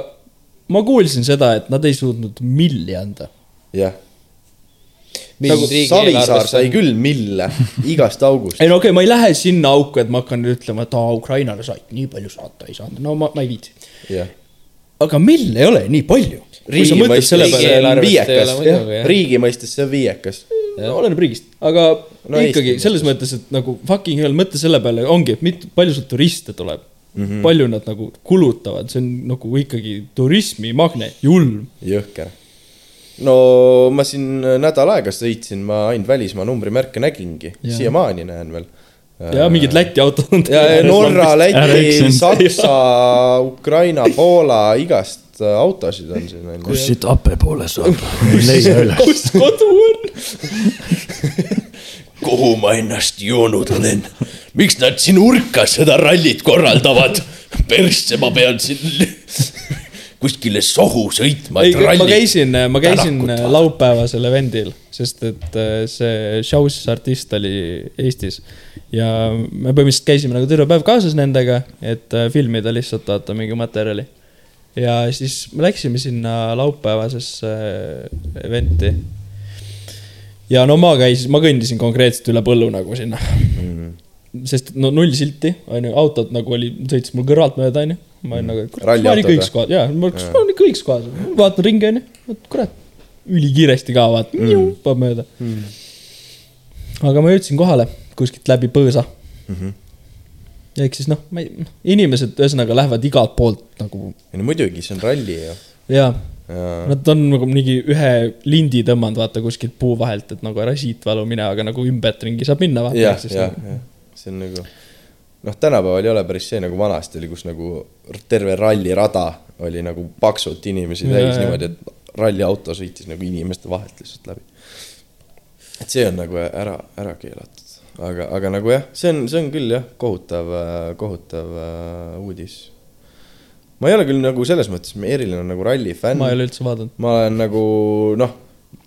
ma kuulsin seda, et nad ei suutnud milli anda. jah. Nagu Savisaar sai küll mille (laughs) igast august. ei no okei okay,, ma ei lähe sinna auku, et ma hakkan ütlema, et aa, Ukrainale said nii palju saata, ei saanud, no ma, ma ei viitsi. jah, aga mill ei ole nii palju. riigi mõistes see on viiekas viiekas. oleneb riigist, aga No no, Eesti ikkagi mõistes. selles mõttes, et nagu fucking hell, mõtle selle peale, ongi, et mit-, palju sul turiste tuleb mm. -hmm. palju nad nagu kulutavad, see on nagu ikkagi turismimagnet, julm. jõhker. No ma siin nädal aega sõitsin, ma ainult välismaa numbrimärke nägingi, siiamaani näen veel. ja mingid Läti autod on. ja Norra, Läti. Saksa, Ukraina, Poola, igast äh, autosid on siin ju. siit Ape poole saab leia üles? kus kodu on? (laughs) kuhu ma ennast joonud olen? miks nad siin urkas seda rallit korraldavad? persse ma pean siin (laughs) kuskile sohu sõitma, ei, ma käisin, ma käisin laupäevasel event'il, sest et äh, see Shows artist oli Eestis. ja me põhimõtteliselt käisime nagu terve päev kaasas nendega, et äh, filmida lihtsalt vaata mingi materjali. ja siis me läksime sinna laupäevasesse äh, event'i. ja no ma käisin, ma kõndisin konkreetselt üle põllu nagu sinna. sest no null silti, onju, autod nagu oli, sõitis mul kõrvalt mööda, onju. Ma olin nagu, kurat, ma olin kõigis kohas, jaa, ma olin kõigis kohas, vaatan ringi, onju, kurat, ülikiiresti ka vaata mm., paneb mööda mm.. aga ma jõudsin kohale kuskilt läbi põõsa mm. -hmm. ehk siis noh, ma ei, ühesõnaga ühesõnaga lähevad igalt poolt nagu no muidugi, see on ralli ju. jaa, ja nad on nagu mingi ühe lindi tõmmanud, vaata kuskilt puu vahelt, et nagu ära siit valu mine, aga nagu ümbert-ringi saab minna, vaata. jah, jah, jah, see on nagu noh, tänapäeval ei ole päris see nagu vanasti oli, kus nagu terve rallirada oli nagu paksult inimesi täis ja. niimoodi, et ralliauto sõitis nagu inimeste vahelt lihtsalt läbi. et see on nagu ära, ära keelatud, aga, aga nagu jah, see on, see on küll jah, kohutav, kohutav äh, uudis. ma ei ole küll nagu selles mõttes eriline nagu ralli fänn. ma ei ole üldse vaadanud. ma olen nagu noh,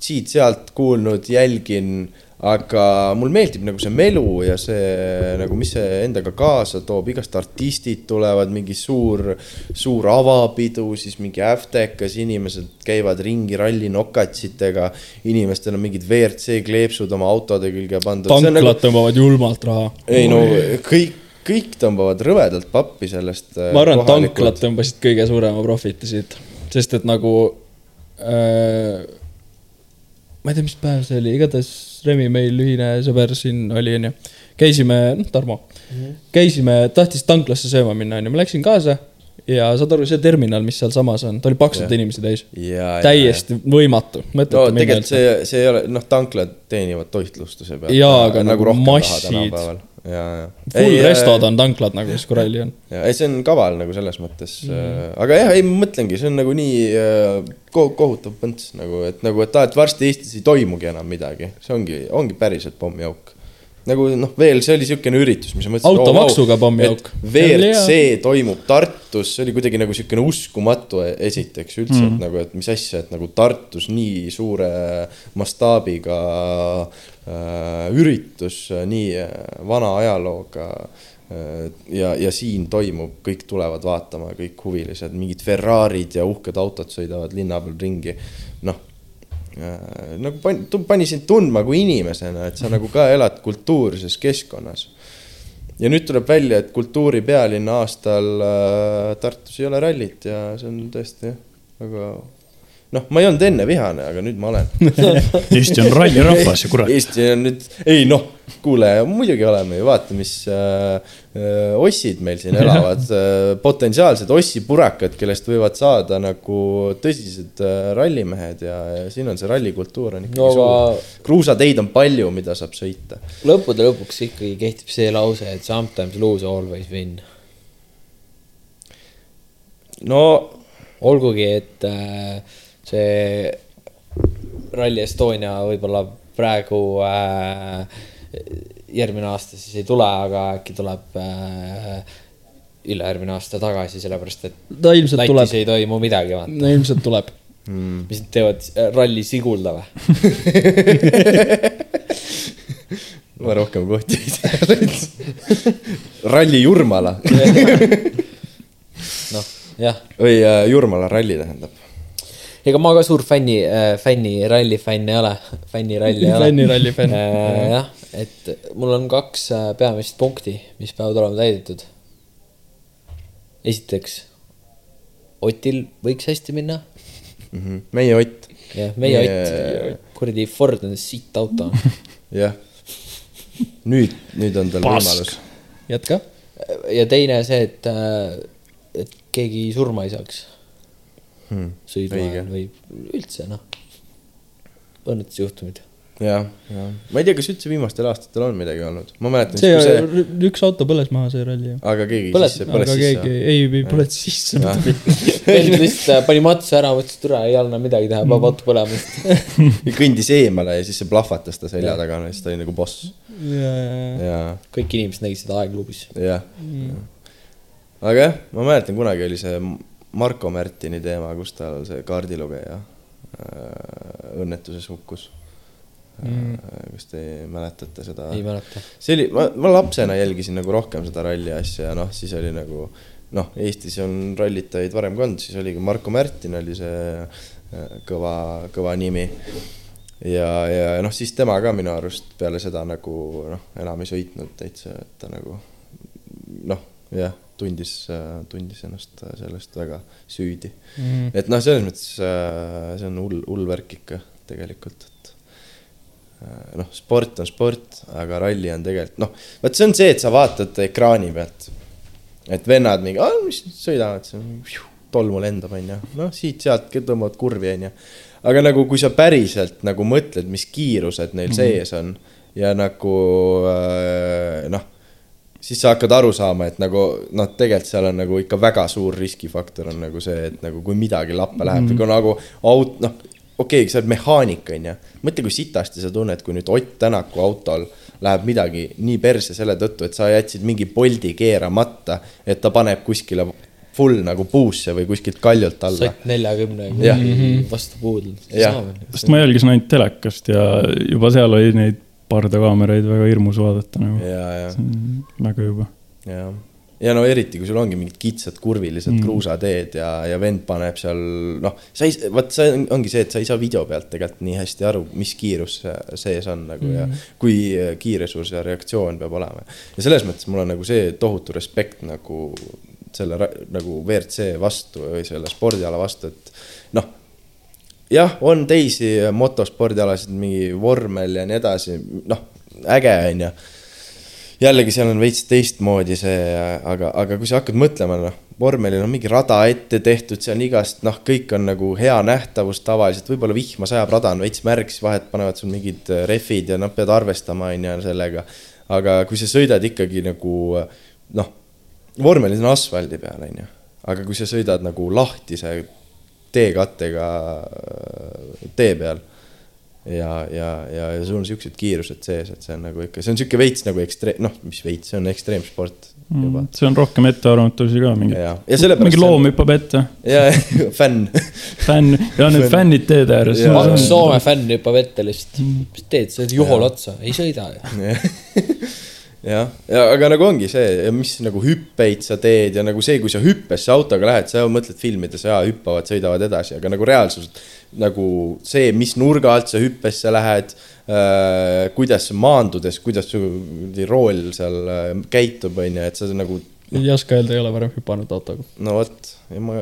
siit-sealt kuulnud, jälgin, aga mul meeldib nagu see melu ja see nagu, mis see endaga kaasa toob, igast artistid tulevad, mingi suur, suur avapidu, siis mingi äftekas, inimesed käivad ringi ralli nokatsitega. inimestel on mingid WRC kleepsud oma autode külge pandud. tanklad Nagu, tõmbavad julmalt raha. ei no kõik, kõik tõmbavad rõvedalt pappi sellest. äh, ma arvan, et tanklad tõmbasid kõige suurema profiti siit, sest et nagu äh,. Ma ei tea, mis päev see oli, igatahes Remi meil ühine sõber siin oli, onju. käisime, noh, Tarmo mm, -hmm. käisime, tahtis tanklasse sööma minna, onju, ma läksin kaasa ja saad aru, see terminal, mis sealsamas on, ta oli paksude inimesi täis. täiesti võimatu, no tegelikult see, see ei ole, noh, tanklad teenivad toitlustuse pealt. Jaa, aga nagu raha massid. ja, ja. full restod on tanklad nagu, siis kui ralli on. ja ei, see on kaval nagu selles mõttes mm., aga jah, ei ma mõtlengi, see on nagu nii äh, ko kohutav põnts nagu, et nagu, et aa, et varsti Eestis ei toimugi enam midagi, see ongi, ongi päriselt pommiauk. nagu noh, veel see oli niisugune üritus, mis ma mõtlesin. Automaksuga pommiauk. WRC toimub Tartus, see oli kuidagi nagu niisugune uskumatu e-, esiteks üldse mm., et nagu, et mis asja, et nagu Tartus nii suure mastaabiga äh, üritus, nii äh, vana ajalooga äh, ja, ja siin toimub, kõik tulevad vaatama, kõik huvilised, mingid Ferrarid ja uhked autod sõidavad linna peal ringi, noh äh, nagu pani, pani sind tundma kui inimesena, et sa nagu ka elad kultuurses keskkonnas. Ja nüüd tuleb välja, et kultuuri pealinna aastal äh, Tartus ei ole rallit ja see on tõesti väga noh, ma ei olnud enne vihane, aga nüüd ma olen. (laughs) Eesti on rallirahvas (laughs) ja kurat. Eesti on nüüd, ei noh, kuule, muidugi oleme ju, vaata, mis äh, äh, ossid meil siin elavad (laughs) äh,, potentsiaalsed ossipurakad, kellest võivad saada nagu tõsised äh, rallimehed ja, ja siin on see rallikultuur on ikkagi No no, suur aga-. kruusateid on palju, mida saab sõita. lõppude lõpuks ikkagi kehtib see lause, et sometimes lose, always win. no olgugi, et äh, see Rally Estonia võib-olla praegu äh, järgmine aasta siis ei tule, aga äkki tuleb äh, ülejärgmine aasta tagasi, sellepärast et ilmselt Lätis tuleb, ei toimu midagi, vaata. no ilmselt tuleb. mis nad teevad, ralli Sigulda või? (laughs) ma rohkem kohti ei tea. ralli Jurmala (laughs) noh, jah, või äh, Jurmala ralli tähendab. Ega ma ka suur fänni äh,, fänni, ralli fänn ei ole, (laughs) fänniralli ei ole. Fänniralli fänn. jah, et mul on kaks äh, peamist punkti, mis peavad olema täidetud. esiteks, Otil võiks hästi minna Mhm. meie Ott, jah, meie Meie- Ott, kuradi Ford on sitt auto. (laughs) jah. nüüd, nüüd on tal võimalus. jätka. ja teine see, et, et keegi surma ei saaks Hmm, sõidu ajal või üldse noh, õnnetusjuhtumid. jah, jah. ma ei tea, kas üldse viimastel aastatel on midagi olnud, ma mäletan, see see, üks auto põles maha, see ralli. aga keegi Põles- sisse, aga põles keegi, sisse. ei, ei põles sisse. (laughs) vend lihtsalt äh, pani matsu ära, mõtles, et türa ei anna midagi teha, paneb auto põlema (laughs) kõndis eemale ja siis see plahvatas ta selja taga siis ta oli nagu boss. ja, ja, ja. ja, kõik inimesed nägid seda aegluubis. jah. aga jah, ma mäletan, kunagi oli see Marko Märtini teema, kus tal see kaardilugeja äh, õnnetuses hukkus mm.. kas te mäletate seda? ei mäleta. see oli, ma, ma lapsena jälgisin nagu rohkem seda ralli asja ja noh, siis oli nagu noh, Eestis on rallitajaid varem ka olnud, siis oligi Marko Märtin oli see äh, kõva, kõva nimi. ja, ja noh, siis tema ka minu arust peale seda nagu noh, enam ei sõitnud täitsa, et ta nagu noh, jah, tundis, tundis ennast sellest väga süüdi mm.. et noh, selles mõttes äh, see on hull, hull värk ikka tegelikult, et äh, noh, sport on sport, aga ralli on tegelikult noh, vot see on see, et sa vaatad ekraani pealt, et vennad mingi, mis sõidavad, tolmu lendab, onju, noh siit-sealt tõmbavad kurvi, onju. aga nagu, kui sa päriselt nagu mõtled, mis kiirused neil mm -hmm. sees on ja nagu äh, noh, siis sa hakkad aru saama, et nagu noh, tegelikult seal on nagu ikka väga suur riskifaktor on nagu see, et nagu kui midagi lappe läheb mm, -hmm. kui nagu aut-, noh, okei okay,, sa oled mehaanik, onju. mõtle, kui sitasti sa tunned, kui nüüd Ott Tänaku autol läheb midagi nii perse selle tõttu, et sa jätsid mingi Bolti keeramata, et ta paneb kuskile full nagu puusse või kuskilt kaljult alla. sott neljakümne Jah. vastu puud. Sest ma jälgisin ainult telekast ja juba seal oli neid pardakaameraid väga hirmus vaadata nagu. ja, ja, väga juba. ja, ja no eriti, kui sul ongi mingid kitsad kurvilised mm. Kruusateed ja, ja vend paneb seal, noh, sa ei, vot see on- ongi see, et sa ei saa video pealt tegelikult nii hästi aru, mis kiirus see sees on nagu mm. ja kui kiire sul see reaktsioon peab olema. ja selles mõttes mul on nagu see tohutu respekt nagu selle nagu WRC vastu või selle spordiala vastu, et noh, jah, on teisi motospordialasid, mingi vormel ja nii edasi, noh, äge on ju jällegi seal on veits teistmoodi see, aga, aga kui sa hakkad mõtlema, noh, vormelil on mingi rada ette tehtud, see on igast, noh, kõik on nagu hea nähtavus tavaliselt, võib-olla vihma sajab, rada on veits märg, siis vahet panevad sul mingid rehvid ja noh, pead arvestama, on ju, sellega. aga kui sa sõidad ikkagi nagu noh, vormelis on asfaldi peal, on ju, aga kui sa sõidad nagu lahtise teekattega äh, tee peal ja, ja, ja, ja sul on siuksed kiirused sees, et see on nagu ikka, see on sihuke veits nagu ekstreem, noh, mis veits, see on ekstreemsport juba. see on rohkem ettearvamatusi ka, mingi, ja, ja sellepärast. mingi loom. hüppab ette, ja, (laughs) fänn. fänn ja need fännid teede ääres. Soome fänn hüppab ette lihtsalt. mis teed, sa oled juhol otsa, ei sõida ju. (laughs) jah, ja aga nagu ongi see, mis nagu hüppeid sa teed ja nagu see, kui sa hüppesse autoga lähed, sa mõtled filmides ja hüppavad, sõidavad edasi, aga nagu reaalsus nagu see, mis nurga alt sa hüppesse lähed äh,, kuidas maandudes, kuidas su rool seal äh, käitub, on ju, et sa nagu ei oska öelda, ei ole varem hüpanud autoga. no vot, ma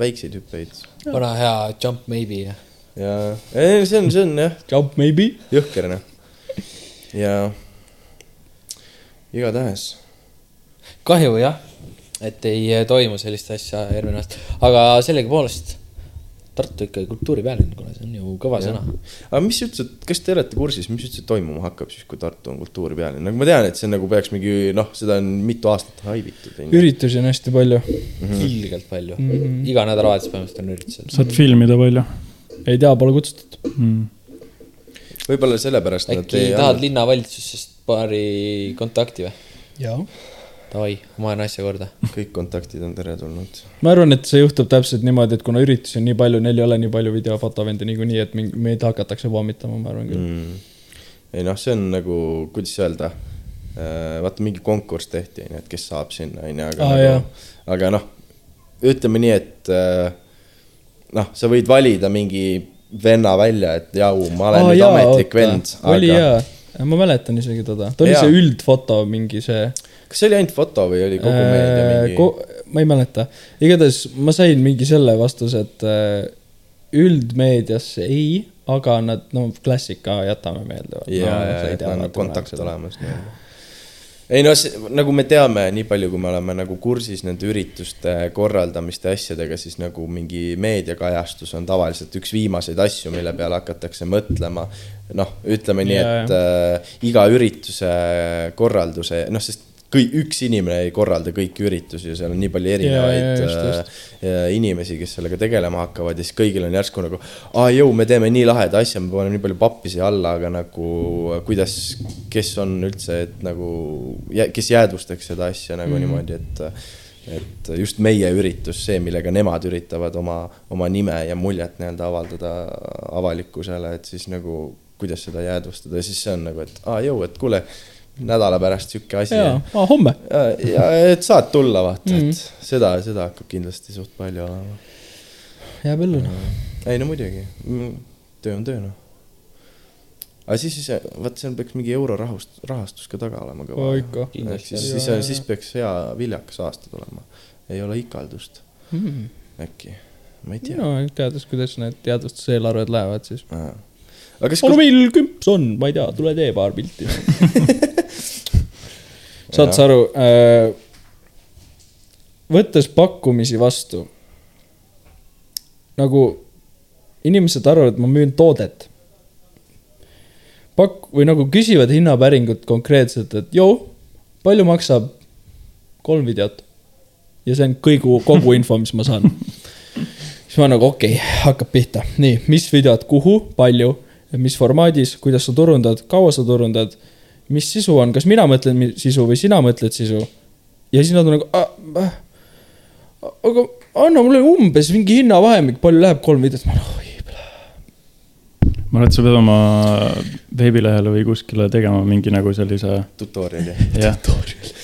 väikseid hüppeid vana hea jump maybe ja ja ei, see on, see on jah Jump maybe. jõhker noh. ja igatahes kahju jah, et ei eh, toimu sellist asja järgmine aasta, aga sellegipoolest Tartu ikkagi kultuuripealinn, kuule, see on ju kõva sõna. aga mis üldse, kas te olete kursis, mis üldse toimuma hakkab siis, kui Tartu on kultuuripealinn, nagu ma tean, et see nagu peaks mingi noh, seda on mitu aastat haibitud. üritusi on hästi palju. ilgelt palju mm, -hmm. iga nädalavahetus põhimõtteliselt on üritused. saad filmida palju ei tea, pole kutsutud. mm.. Võib-olla sellepärast nad äkki ei tahad anna, linnavalitsusest paari kontakti või? jaa. Davai, ma ajan asja korda. kõik kontaktid on teretulnud. ma arvan, et see juhtub täpselt niimoodi, et kuna üritusi on nii palju, neil ei ole nii palju videofotovende niikuinii, et meid hakatakse pommitama, ma arvan küll mm.. ei noh, see on nagu, kuidas öelda, vaata mingi konkurss tehti, onju, et kes saab sinna, onju, aga Aa, nagu aga noh, ütleme nii, et äh, noh, sa võid valida mingi venna välja, et jau, ma olen Aa, nüüd jaa, ametlik oota. vend, oli aga jaa, ma mäletan isegi teda, ta oli Jaa. see üldfoto mingi see. kas see oli ainult foto või oli kogu meedia mingi? Äh, ma ei mäleta, igatahes ma sain mingi selle vastuse, et äh, üldmeediasse ei, aga nad, no klassika jätame meelde. ja, ja, et on kontakt. olemas. Ei no see, nagu me teame, nii palju, kui me oleme nagu kursis nende ürituste korraldamiste asjadega, siis nagu mingi meediakajastus on tavaliselt üks viimaseid asju, mille peale hakatakse mõtlema. noh, ütleme nii, et äh, iga ürituse korralduse, noh, sest kõik, üks inimene ei korralda kõiki üritusi ja seal on nii palju erinevaid Jaa, jaa, just, äh, just. ja inimesi, kes sellega tegelema hakkavad ja siis kõigil on järsku nagu, aa jõu, me teeme nii laheda asja, me paneme nii palju pappi siia alla, aga nagu kuidas, kes on üldse, et nagu, kes jäädvustaks seda asja nagu mm. niimoodi, et et just meie üritus, see, millega nemad üritavad oma, oma nime ja muljet nii-öelda avaldada avalikkusele, et siis nagu kuidas seda jäädvustada ja siis see on nagu, et aa jõu, et kuule, nädala pärast sihuke asi jaa, aa homme. ja, et saad tulla, vaata mm, -hmm. et seda, seda hakkab kindlasti suht palju olema. jääb ellu noh. ei no muidugi, töö on töö noh. aga siis, siis vaat seal peaks mingi eurorahust, rahastus ka taga olema kõva ikka. siis, siis siis peaks hea viljakas aasta tulema. ei ole ikaldust Hmm. äkki, ma ei tea no teades, kuidas need teadustuseelarved lähevad, siis. No meil kümps on, ma ei tea, tule tee paar pilti. (laughs) saad sa aru äh,, võttes pakkumisi vastu, nagu inimesed arvavad, et ma müün toodet. Pak- või nagu küsivad hinnapäringut konkreetselt, et joo, palju maksab kolm videot. ja see on kõigu, kogu info, mis ma saan. (laughs) siis ma nagu okei okay,, hakkab pihta, nii, mis videod, kuhu, palju, mis formaadis, kuidas sa turundad, kaua sa turundad, mis sisu on, kas mina mõtlen sisu või sina mõtled sisu. ja siis nad on nagu, aga anna mulle umbes mingi hinnavahemik, palju läheb kolm videot, ma olen oi, ma arvan, et sa pead oma veebilehele või kuskile tegema mingi nagu sellise, tutorial'i. jah,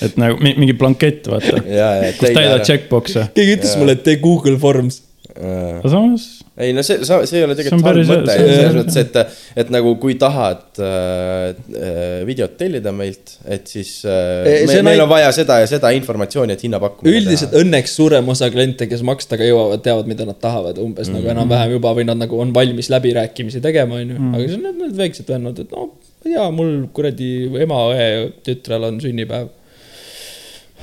et nagu mi- mingi blankett, vaata. ja, ja. kus täidad. checkbox'e, keegi ütles mulle, et tee Google Forms. Aga samas ei no see, see ei ole See tegelikult on halb mõte, selles mõttes, et, et nagu kui tahad äh, äh, videot tellida meilt, et siis äh, Ei, me, meil on vaja seda ja seda informatsiooni, et hinnapakkumine üldiselt õnneks suurem osa kliente, kes maksta ka jõuavad, teavad, mida nad tahavad umbes mm -hmm. nagu enam-vähem juba või nad nagu on valmis läbirääkimisi tegema, onju. aga siis on need, need väiksed vennad, et no ma ei tea, mul kuradi ema, õe, tütrel on sünnipäev.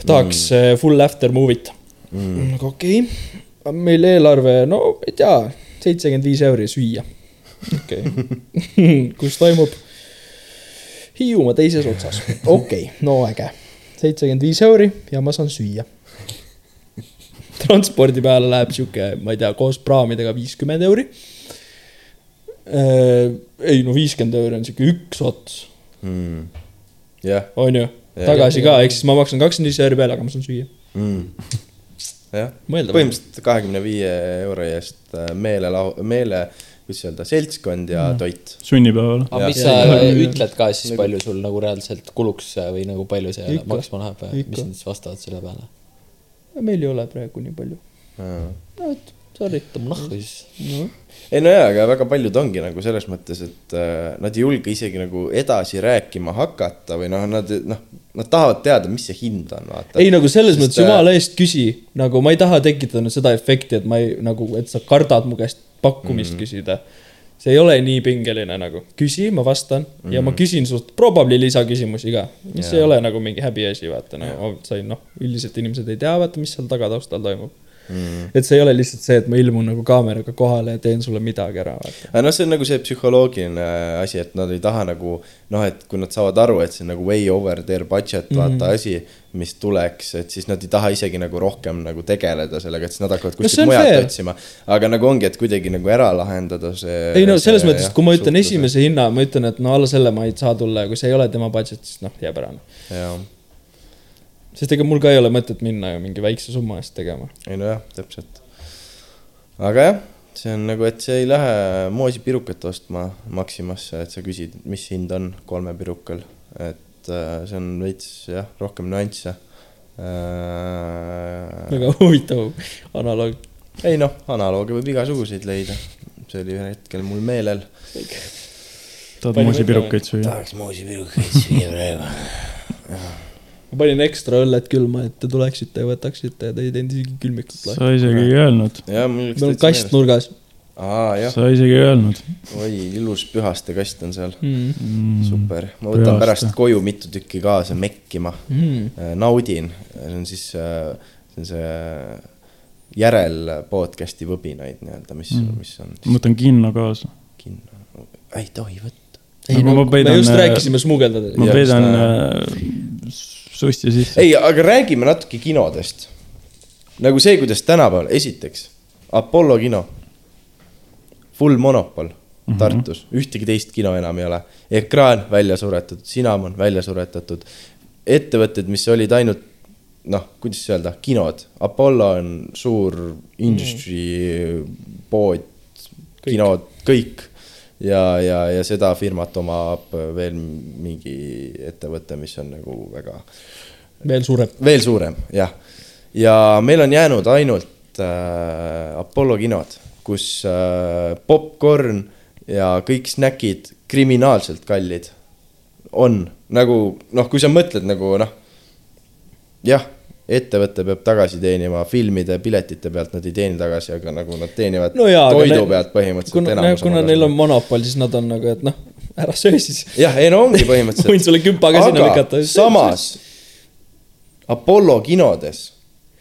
tahaks mm. full after movie't mm.. nagu okei okay., meil eelarve, no ma ei tea, seitsekümmend viis euri süüa. okei okay. (laughs) kus toimub Hiiumaa teises otsas, okei okay,, no äge. seitsekümmend viis euri ja ma saan süüa. transpordi peale läheb sihuke, ma ei tea, koos praamidega viiskümmend euri. ei no viiskümmend euri on sihuke üks ots, mm.. jah on ju, Jah. tagasi ka, ehk siis ma maksan kakskümmend viis euri peale, aga ma saan süüa. mm.. Põhimõtteliselt kahekümne viie euro eest äh, meelelahu, meele, kuidas öelda, seltskond ja Mm. toit. sunnipäeval. aga mis Ja- sa ja- ütled ka siis, palju sul nagu reaalselt kuluks või nagu palju see Ikka. maksma läheb mis nad siis vastavad selle peale? meil ei ole praegu nii palju. no et, sorry. tõmbame nahku siis. no ei no jaa, aga väga paljud ongi nagu selles mõttes, et äh, nad ei julge isegi nagu edasi rääkima hakata või noh, nad noh, nad tahavad teada, mis see hind on, vaata. ei nagu selles Sest, mõttes äh, jumala eest küsi, nagu ma ei taha tekitada nüüd seda efekti, et ma ei nagu, et sa kardad mu käest pakkumist mm -hmm. küsida. see ei ole nii pingeline nagu, küsi, ma vastan mm -hmm. ja ma küsin sust probably lisaküsimusi ka, mis Jaa. ei ole nagu mingi häbiasi, vaata no,, sain noh, üldiselt inimesed ei tea, vaata, mis seal tagataustal toimub mm.. et see ei ole lihtsalt see, et ma ilmun nagu kaameraga kohale ja teen sulle midagi ära, aga noh, see on nagu see psühholoogiline asi, et nad ei taha nagu noh, et kui nad saavad aru, et see on nagu way over their budget mm, -hmm. vaata asi, mis tuleks, et siis nad ei taha isegi nagu rohkem nagu tegeleda sellega, et siis nad hakkavad No see kuskilt on mujalt fair. otsima. aga nagu ongi, et kuidagi nagu ära lahendada see. ei no selles mõttes, et kui ma ütlen esimese hinna, ma ütlen, et no alla selle ma ei saa tulla ja kui see ei ole tema budget, siis noh, jääb ära. jah, sest ega mul ka ei ole mõtet minna ju mingi väikse summa eest tegema. ei nojah, täpselt. aga jah, see on nagu, et see ei lähe moosipirukat ostma Maximasse, et sa küsid, mis hind on kolme pirukal, et äh, see on veits jah, rohkem nüansse äh,. väga huvitav analoog. ei noh, analooge võib igasuguseid leida, see oli ühel hetkel mul meelel. tahad moosipirukaid süüa? tahaks moosipirukaid süüa praegu. (laughs) ma panin ekstra õllet külma, et te tuleksite ja võtaksite ja te ei teinud isegi külmikut lahti. sa isegi ei öelnud, meil on kast. nurgas aa sa isegi ei öelnud oi ilus pühaste kast on seal, mm.. mm.. super, ma võtan Pühaste. pärast koju mitu tükki kaasa mekkima Mm. Äh, naudin, see on siis, see on see järel podcast'i võbinaid nii-öelda, mis Mm. mis on ma võtan kinno kaasa. kinno, ei tohi võtta. ei Aga no ma me peidan, just äh, rääkisime smugeldada. ma peidan äh, susti sisse. ei, aga räägime natuke kinodest. nagu see, kuidas tänapäeval, esiteks Apollo kino, full monopol mm Mhm. -hmm. Tartus, ühtegi teist kino enam ei ole. ekraan välja suretatud, Cinnamon välja suretatud, ettevõtted, mis olid ainult noh, kuidas öelda, kinod, Apollo on suur industry pood, kinod, kõik. ja, ja, ja seda firmat omab veel mingi ettevõte, mis on nagu väga veel suurem. veel suurem, jah. ja meil on jäänud ainult äh, Apollo kinod, kus äh, popkorn ja kõik snäkid kriminaalselt kallid on. nagu noh, kui sa mõtled nagu noh, jah, ettevõte peab tagasi teenima filmide piletite pealt, nad ei teeni tagasi, aga nagu nad teenivad No jaa, toidu ne- pealt põhimõtteliselt kuna, enamus kuna neil on monopol, siis nad on nagu, et noh, ära söö siis. jah, ei no ongi põhimõtteliselt. (laughs) võin sulle küpa ka sinna lükata. samas Apollo kinodes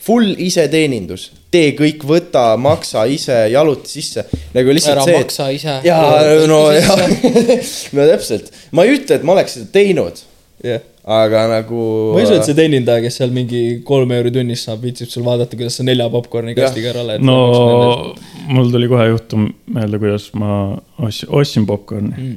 full iseteenindus, tee kõik, võta, maksa ise, jaluta sisse nagu lihtsalt ära see. maksa ise. jaa, no jah, (laughs) no täpselt, ma ei ütle, et ma oleks seda teinud, jah. aga nagu. ma ei usu, et see teenindaja, kes seal mingi kolme euri tunnis saab, viitsib sul vaadata, kuidas sa nelja popkorni kastiga ära lähed. no mul tuli kohe juhtum meelde, kuidas ma ostsin, ostsin popkorni mm.,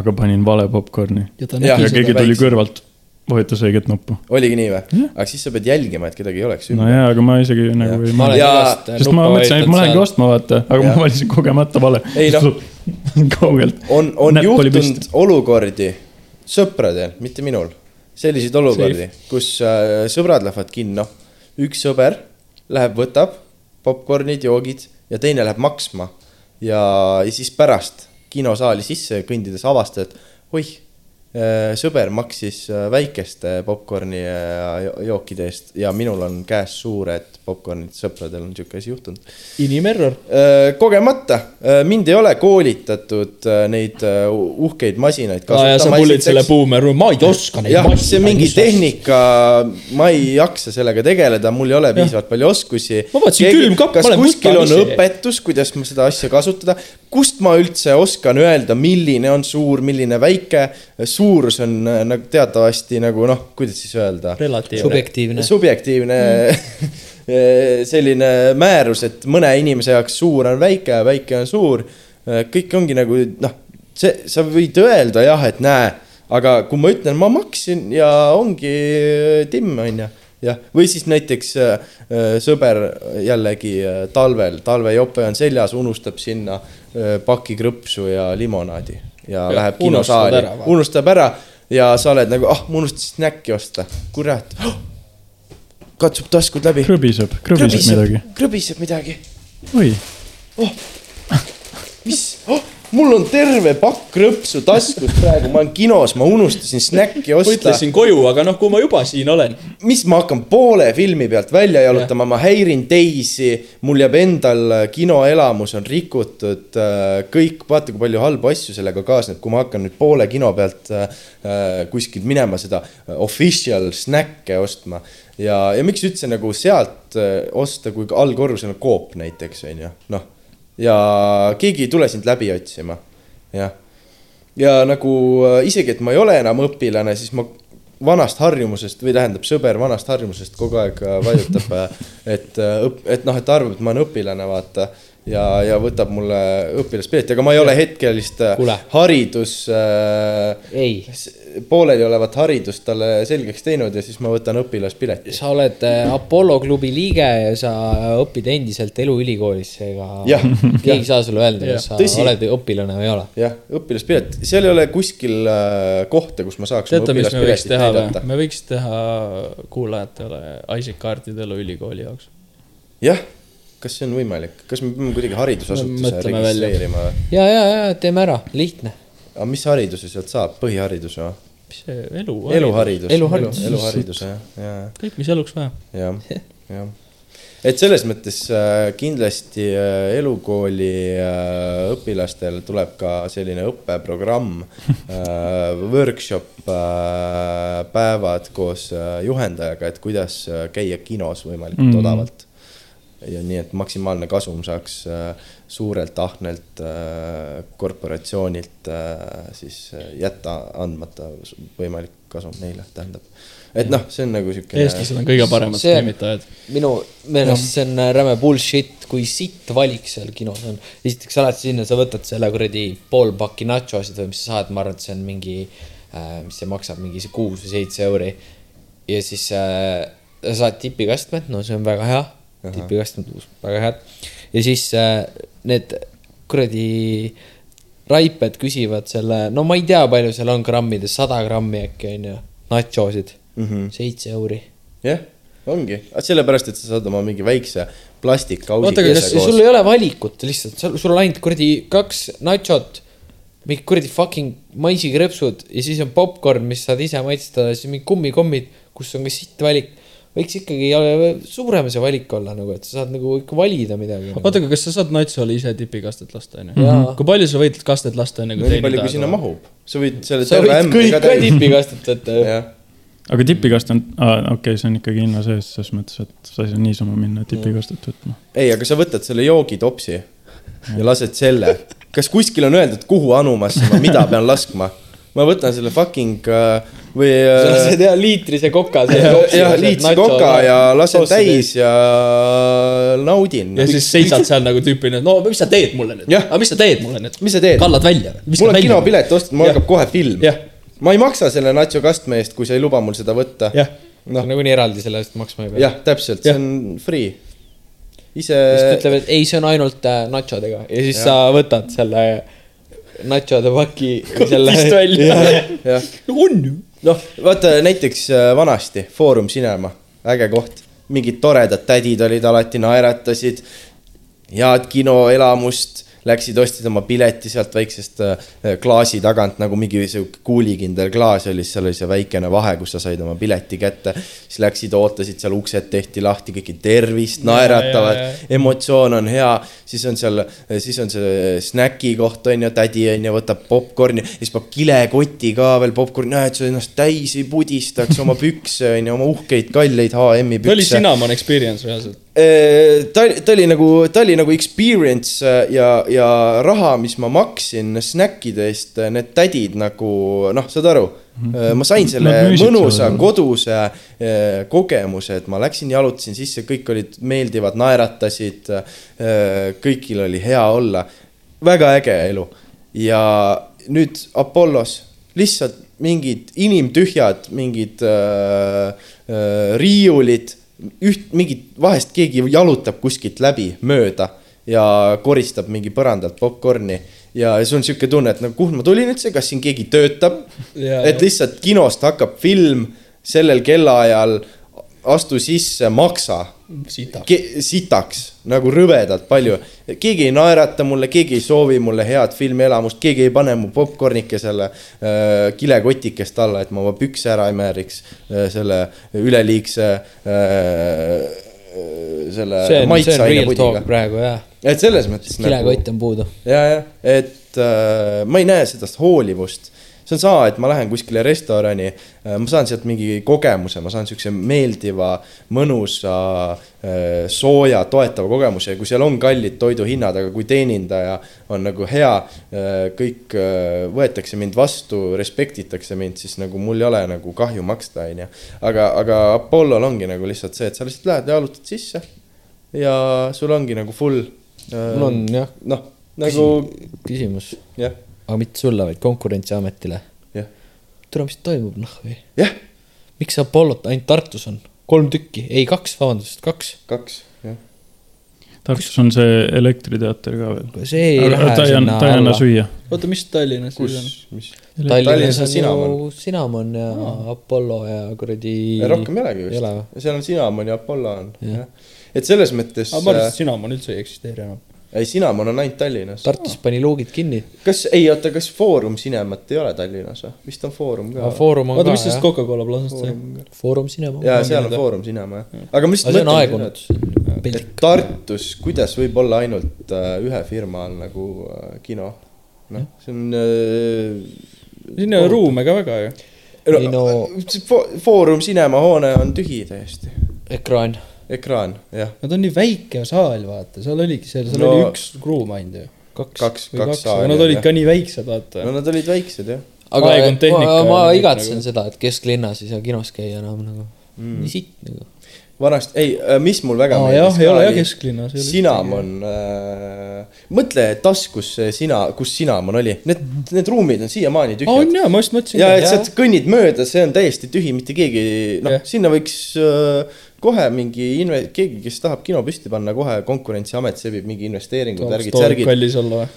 aga panin vale popkorni ja ja keegi seda. tuli väikse. kõrvalt. vajutas õiget nuppu. oligi nii või? aga siis sa pead jälgima, et kedagi ei oleks no ümber. jaa, aga ma isegi nagu ei ma olen Ja- igast sest ma mõtlesin, et ma lähengi ostma, vaata, aga Jah. ma valisin kogemata vale. Ei noh. (laughs) kaugelt. on, on Näpp juhtunud olukordi sõpradel, mitte minul, selliseid olukordi, kus äh, sõbrad lähevad kinno, üks sõber läheb, võtab popkornid, joogid ja teine läheb maksma. Ja, ja siis pärast kinosaali sisse kõndides avastad, et oih, sõber maksis äh, väikeste popkorni ja jo- jookide eest ja minul on käes suured popkornid, sõpradel on sihuke asi juhtunud. inimerror. Äh, kogemata, mind ei ole koolitatud äh, neid äh, uhkeid masinaid ja sa pullid selle buumer, ma ei oska neid jah, see on mingi. tehnika, ma ei jaksa sellega tegeleda, mul ei ole piisavalt palju oskusi. Ma vaatasin külmkapp, ma olen kuskil on õpetus, kuidas ma seda asja kasutada, kust ma üldse oskan öelda, milline on suur, milline väike. suurus on äh, nagu teatavasti nagu noh, kuidas siis öelda subjektiivne. subjektiivne (laughs) selline määrus, et mõne inimese jaoks suur on väike ja väike on suur. kõik ongi nagu noh, see, sa võid öelda jah, et näe, aga kui ma ütlen, ma maksin ja ongi timm, onju. jah, või siis näiteks äh, äh, sõber jällegi äh, talvel, talvejope on seljas, unustab sinna äh, paki krõpsu ja limonaadi ja, ja läheb kinosaali. unustab ära ja sa oled nagu, ah, ma unustasin snäkki osta, kurat. Oh,. katsub taskud läbi. krõbiseb, krõbiseb midagi. krõbiseb midagi. oi, mis? Oh,, mul on terve pakk krõpsu taskus praegu, ma olen kinos, ma unustasin snäkki osta. mõtlesin koju, aga noh, kui ma juba siin olen. mis ma hakkan poole filmi pealt välja jalutama, ma häirin teisi, mul jääb endal kinoelamus on rikutud, kõik, vaata kui palju halbu asju sellega kaasneb, kui ma hakkan nüüd poole kino pealt äh, kuskilt minema seda äh, official snäkke ostma. ja, ja miks üldse nagu sealt äh, osta, kui allkorrusel on Coop näiteks on ju, noh. Ja keegi ei tule sind läbi otsima, jah ja nagu äh, isegi, et ma ei ole enam õpilane, siis ma vanast harjumusest või tähendab, sõber vanast harjumusest kogu aeg äh, vajutab, (laughs) et, et noh, et arvab, et ma olen õpilane, vaata. ja, ja võtab mulle õpilaspileti, aga ma ei ole hetkel vist äh, Kuule. haridus äh,, ei, pooleliolevat haridust talle selgeks teinud ja siis ma võtan õpilaspileti. sa oled äh, Apollo klubi liige ja sa õpid endiselt eluülikoolis, seega keegi ei saa sulle öelda, kas sa Tõsi. oled õpilane või ei ole. jah, õpilaspilet, seal ei ole kuskil äh, kohta, kus ma saaks. teate, mis me võiks teha või? me võiks teha kuulajatele Isaac kaartide eluülikooli jaoks. jah, kas see on võimalik, kas me peame kuidagi haridusasutuse registreerima või? ja, ja, ja teeme ära, lihtne. Aga mis hariduse sealt saab, põhihariduse või? mis see elu? eluharidus. Eluharidus. eluhariduse jah, ja, kõik, mis eluks vaja. jah, (laughs) jah. et selles mõttes äh, kindlasti äh, elukooli äh, õpilastel tuleb ka selline õppeprogramm workshop päevad koos juhendajaga, et kuidas käia kinos võimalikult mm. Odavalt. Ja nii, et maksimaalne kasum saaks äh, suurelt ahnelt äh, korporatsioonilt äh, siis jätta andmata võimalik kasum neile, tähendab. et noh, see on nagu sihuke. eestlased on kõige paremad skeemitajad. minu meelest see on räme bullshit, kui sitt valik seal kinos on. esiteks sa lähed sinna, sa võtad selle kuradi pool pakki nachosid või mis sa saad, ma arvan, et see on mingi mis see maksab, mingi see kuus või seitse euri. ja siis äh, sa saad tipikastmed, no see on väga hea, tipikastmed, väga head. ja siis äh, need kuradi raiped küsivad selle, no ma ei tea, palju seal on grammides, sada grammi äkki on ju, nachosid, Mhm. seitse euri. Jah, ongi, sellepärast, et sa saad oma mingi väikse plastikkausi Oota, aga kas sul ei ole valikut lihtsalt, sul, on ainult kuradi kaks nachot, mingi kuradi fucking maisikreepsud ja siis on popkorn, mis saad ise maitseda, siis mingi kummikommid, kus on ka sitt valik. Võiks ikkagi suurem see valik olla nagu, et sa saad nagu ikka valida midagi nagu.. oota, aga kas sa saad natsole ise tipikastet lasta, onju Jaa.? kui palju sa võid kastet lasta, enne kui nii palju, kui sinna teenida? mahub, sa võid selle sa terve võid ämbri kõik ka täis. tipikastet võtta ju. jah, aga tipikast on, okei okay,, see on ikkagi hinna sees, selles mõttes, et sa ei saa niisama minna tipikastet võtma. ei, aga sa võtad selle joogitopsi ja lased selle. kas kuskil on öeldud, kuhu anumasse ma mida pean laskma? Ma võtan selle fucking äh, või sa äh, lased hea liitrise koka. jah, liitsi koka ja lasen täis ja naudin. ja siis seisad seal nagu tüüpina, no mis sa teed mulle nüüd? Jah. aga mis sa teed mulle nüüd? mis sa teed? kallad välja või? mul on kinopilet ostetud, mul Jah. algab kohe film. jah, ma ei maksa selle nacho kastme eest, kui sa ei luba mul seda võtta. jah, noh, nagunii eraldi selle eest maksma ei pea. jah, täpselt, see Jah. on free. ise. ütleb, et ei, see on ainult äh, nachodega ja siis ja. sa võtad selle nachode paki. Kotist välja. on ju. noh, vaata näiteks äh, vanasti Foorum Cinema, äge koht, mingid toredad tädid olid alati, naeratasid, head kinoelamust, läksid, ostsid oma pileti sealt väiksest äh, klaasi tagant nagu mingi sihuke kuulikindel klaas oli, seal oli see väikene vahe, kus sa said oma pileti kätte. siis läksid, ootasid seal uksed tehti lahti, kõiki tervist, naeratavad emotsioon on hea, siis on seal, siis on see snäki koht on ju, tädi on ju, võtab popkorni, siis paneb kilekoti ka veel popkorni, näed, sa ennast täis ei pudistaks oma pükse on ju, oma uhkeid kalleid HM-i see oli pükse. Cinnamon Experience reaalselt. ta, ta oli nagu, ta oli nagu experience äh, ja, ja raha, mis ma maksin snäkkide eest, need tädid nagu noh, saad aru, ma sain selle mõnusa sulle. koduse kogemuse, et ma läksin, jalutasin sisse, kõik olid meeldivad, naeratasid. kõigil oli hea olla, väga äge elu ja nüüd Apollos lihtsalt mingid inimtühjad, mingid äh, äh, riiulid, üht, mingid, vahest keegi jalutab kuskilt läbi mööda ja koristab mingi põrandalt popkorni ja sul on sihuke tunne, et nagu kuhu ma tulin üldse, kas siin keegi töötab, et lihtsalt kinost hakkab film sellel kellaajal, astu sisse, maksa sitaks nagu rõvedalt palju. keegi ei naerata mulle, keegi ei soovi mulle head filmielamust, keegi ei pane mu popkornikesele äh, kilekotikest alla, et ma oma pükse ära ei määriks äh, selle üleliigse äh, selle see on, see on real talk praegu jah. et selles mõttes nagu- kilekott on puudu. ja, jah, et äh, ma ei näe sellest hoolivust. See on sama, et ma lähen kuskile restorani äh,, ma saan sealt mingi kogemuse, ma saan siukse meeldiva, mõnusa äh,, sooja, toetava kogemuse. Ja kui seal on kallid toiduhinnad, aga kui teenindaja on nagu hea äh,, kõik võetakse mind vastu, respektitakse mind, siis nagu mul ei ole nagu kahju maksta, onju. aga, aga Apollol ongi nagu lihtsalt see, et sa lihtsalt lähed ja jalutad sisse ja sul ongi nagu full mul on jah, noh, nagu küsimus, jah, aga mitte sulle, vaid Konkurentsiametile. jah, tule, mis toimub, noh või? jah, miks Apollot ainult Tartus on? kolm tükki, ei kaks, vabandust, kaks. kaks, jah. Tartus on see elektriteater ka veel. see ei aga lähe ta sinna ta alla. süüa. oota, mis Tallinnas siis on?, mis? Tallinnas on on Cinnamon. ju Cinnamon ja Apollo ja kuradi. rohkem ei olegi vist. seal on Cinnamon ja Apollo on, Jah. et selles mõttes ma arvan, äh, et Cinnamon üldse ei eksisteeri enam. ei, Cinnamon on ainult Tallinnas. Tartus pani luugid kinni. kas, ei oota, kas Foorum Cinemat ei ole Tallinnas või? vist on Foorum ka. Foorum on oota, ka mis sellest jah, Coca-Cola plaasast sai? Foorum Cinema. jaa, seal on Foorum Cinema jah. aga ma lihtsalt mõtlen aegunud seda,, et. Tartus, kuidas võib olla ainult äh, ühe firma all nagu äh, kino? noh, see on äh,. siin ei ole ruume ka väga ju. Ei no- Fo- Foorum Cinema hoone on tühi täiesti, ekraan. ekraan, jah. Nad on nii väike saal, vaata, seal oligi seal, seal No- no, oli üks ruum ainult ju. kaks. kaks, kaks saali nad on, olid jah. ka nii väiksed, vaata no. nad olid väiksed jah aga ma, ja ma igatsen nagu- seda, et kesklinnas ei saa kinos käia enam nagu mm., nii sitt nagu. vanasti, ei, mis mul väga aa jah, ei ole jah. kesklinnas. Cinnamon äh,, mõtle taskus see sina, kus Cinnamon oli, need, need ruumid on siiamaani aa on tühjad. jaa, ma just mõtlesin. ja et sealt kõnnid mööda, see on täiesti tühi, mitte keegi, noh sinna võiks äh, kohe mingi inve-, keegi, kes tahab kino püsti panna, kohe Konkurentsiamet sebib mingi investeeringud, värgid, särgid. kallis olla või?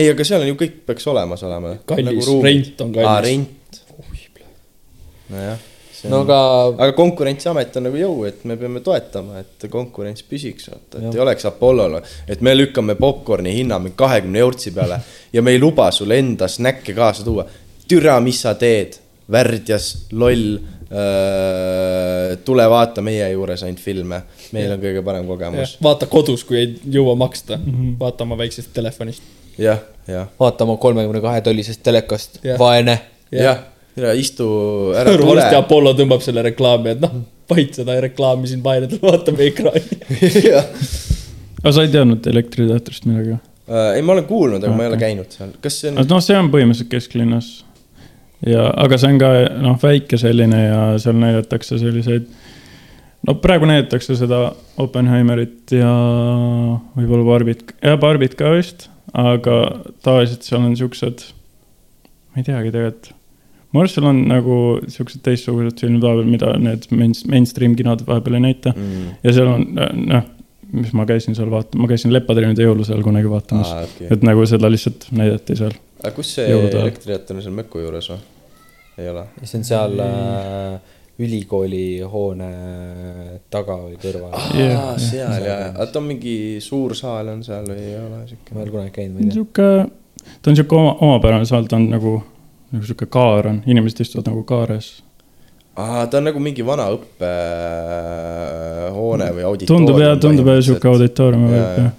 ei, aga seal on ju kõik peaks olemas olema. Kallis, rent on kallis. aa, rent. nojah. No aga aga Konkurentsiamet on nagu jõu, et me peame toetama, et konkurents püsiks, vaata, et Jah. ei oleks Apollol, et me lükkame popkorni hinna mingi kahekümne eurtsi peale (laughs) ja me ei luba sul enda snäkke kaasa tuua. türa, mis sa teed, värdjas, loll äh,. tule vaata meie juures ainult filme, meil on kõige parem kogemus. vaata kodus, kui ei jõua maksta mm, -hmm. vaata oma väiksest telefonist. jah, jah, vaata oma kolmekümne kahe tollisest telekast vaene. jah, ja istu ära (laughs) varsti tule. Apollo tõmbab selle reklaami, et noh, vaid seda reklaami siin vaenedel, (laughs) vaatame ekraani. (laughs) aga sa ei teadnud elektriteatrist midagi või? Äh, ei, ma olen kuulnud, aga ma ei ole käinud seal, kas see on noh, see on põhimõtteliselt kesklinnas. ja, aga see on ka noh, väike selline ja seal näidatakse selliseid. no praegu näidatakse seda Oppenheimerit ja võib-olla Barbit ja Barbit ka vist, aga tavaliselt seal on siuksed. ma ei teagi tegelikult, ma arvan, et seal on nagu siuksed teistsugused filmid vahepeal, mida need main, mainstream kinod vahepeal ei näita mm.. ja seal on, noh, mis ma käisin seal vaatamas, ma käisin Lepatreenide jõulusajal kunagi vaatamas aa, okei. et nagu seda lihtsalt näidati seal. aga kus see elektrijaht on seal Möku juures või? ei ole? see on seal äh, ülikooli hoone taga või kõrval ah.. Jah. seal ja, aga ta on mingi suur saal on seal või ei ole ma ei siuke? ole kunagi käinud, ma ei tea. sihuke, ta on sihuke oma, omapärane saal, ta on nagu, nagu sihuke kaar on, inimesed istuvad nagu kaares. aa, ta on nagu mingi vana õppehoone või auditoorium. tundub jah, tundub jah sihuke auditoorium võib jah.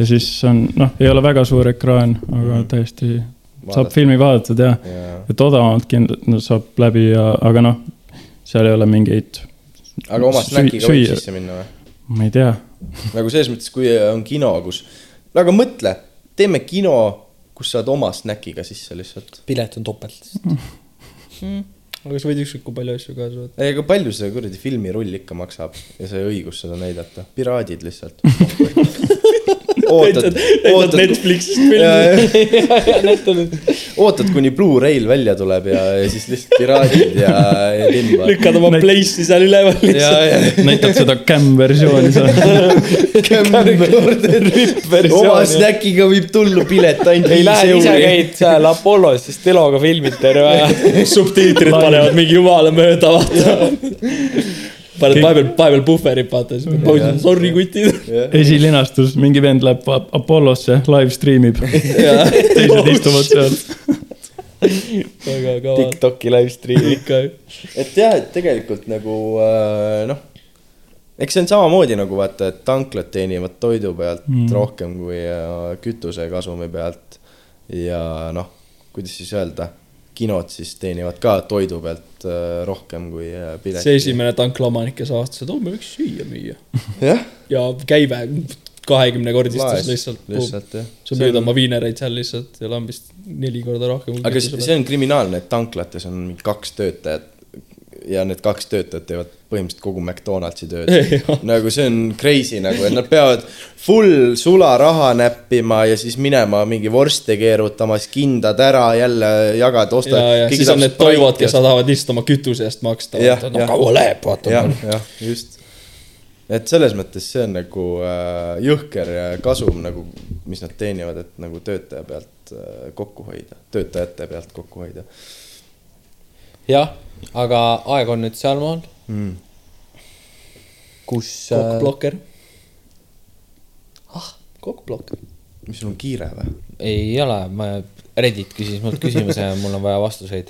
ja siis on, noh, ei ole väga suur ekraan, aga Mhm. täiesti saab filmi vaadatud jah. jaa, et odavamalt kindlalt no, saab läbi ja, aga noh, seal ei ole mingeid, aga oma snäkiga võib sisse minna või? ma ei tea. nagu selles mõttes, kui on kino, kus, aga mõtle, teeme kino, kus saad oma snäkiga sisse lihtsalt. pilet on topelt. aga sa võid ükskõik kui palju asju kaasa võtta. ei, aga palju see kuradi filmirull ikka maksab ja see õigus seda näidata, piraadid lihtsalt. (laughs) (laughs) ootad, ootad, Netflixist (laughs) filmi. (laughs) ootad, kuni Blu-ray'l välja tuleb ja, ja siis lihtsalt piraadid ja, ja timbad. lükkad oma place'i seal üleval lihtsalt. näitad seda cam-versiooni seal. oma snäkiga võib tulla pilet ainult ei lähe viis ise euri. käid seal Apollos, siis teloga filmid terve aja. subtiitrid panevad mingi jumala mööda, vaata. Paned vahepeal, vahepeal puhverit, vaata, siis pausima, (laughs) sorry kutid. esilinastus, mingi vend läheb Ap- Apollosse, live stream ib, (laughs) teised istuvad seal. (laughs) väga kaval. Tiktoki live stream. ikka. et jah, et tegelikult nagu äh, noh, eks see on samamoodi nagu vaata, et tanklad teenivad toidu pealt mm. Mm. rohkem kui äh, kütuse kasumi pealt. ja noh, kuidas siis öelda, kinod siis teenivad ka toidu pealt äh, rohkem kui äh, pileti. see esimene tanklaomanik, kes avastas, et oh, me võiks süüa müüa. (laughs) jah, ja käive kahekümnekordistus lihtsalt, lihtsalt. jah. sa müüd oma viinereid seal lihtsalt ja lambist neli korda rohkem. aga see see on kriminaalne, et tanklates on mingi kaks töötajat ja need kaks töötajat teevad põhimõtteliselt kogu McDonaldsi tööd. (laughs) nagu see on crazy nagu, et nad peavad full sularaha näppima ja siis minema mingi vorste keerutama, siis kindad ära jälle jagad, ostad. ja, ja siis on need toivod, kes tahavad lihtsalt oma kütuse eest maksta. No jah. kaua läheb, vaata jah, just. et selles mõttes see on nagu äh, jõhker kasum nagu, mis nad teenivad, et nagu töötaja pealt äh, kokku hoida, töötajate pealt kokku hoida jah, aga aeg on nüüd sealmaal, mm.. kus äh, kokkblokker. ah, kokkblokker. mis sul on kiire või? ei ole, ma, Reddit küsis mult küsimuse ja mul on vaja vastuseid.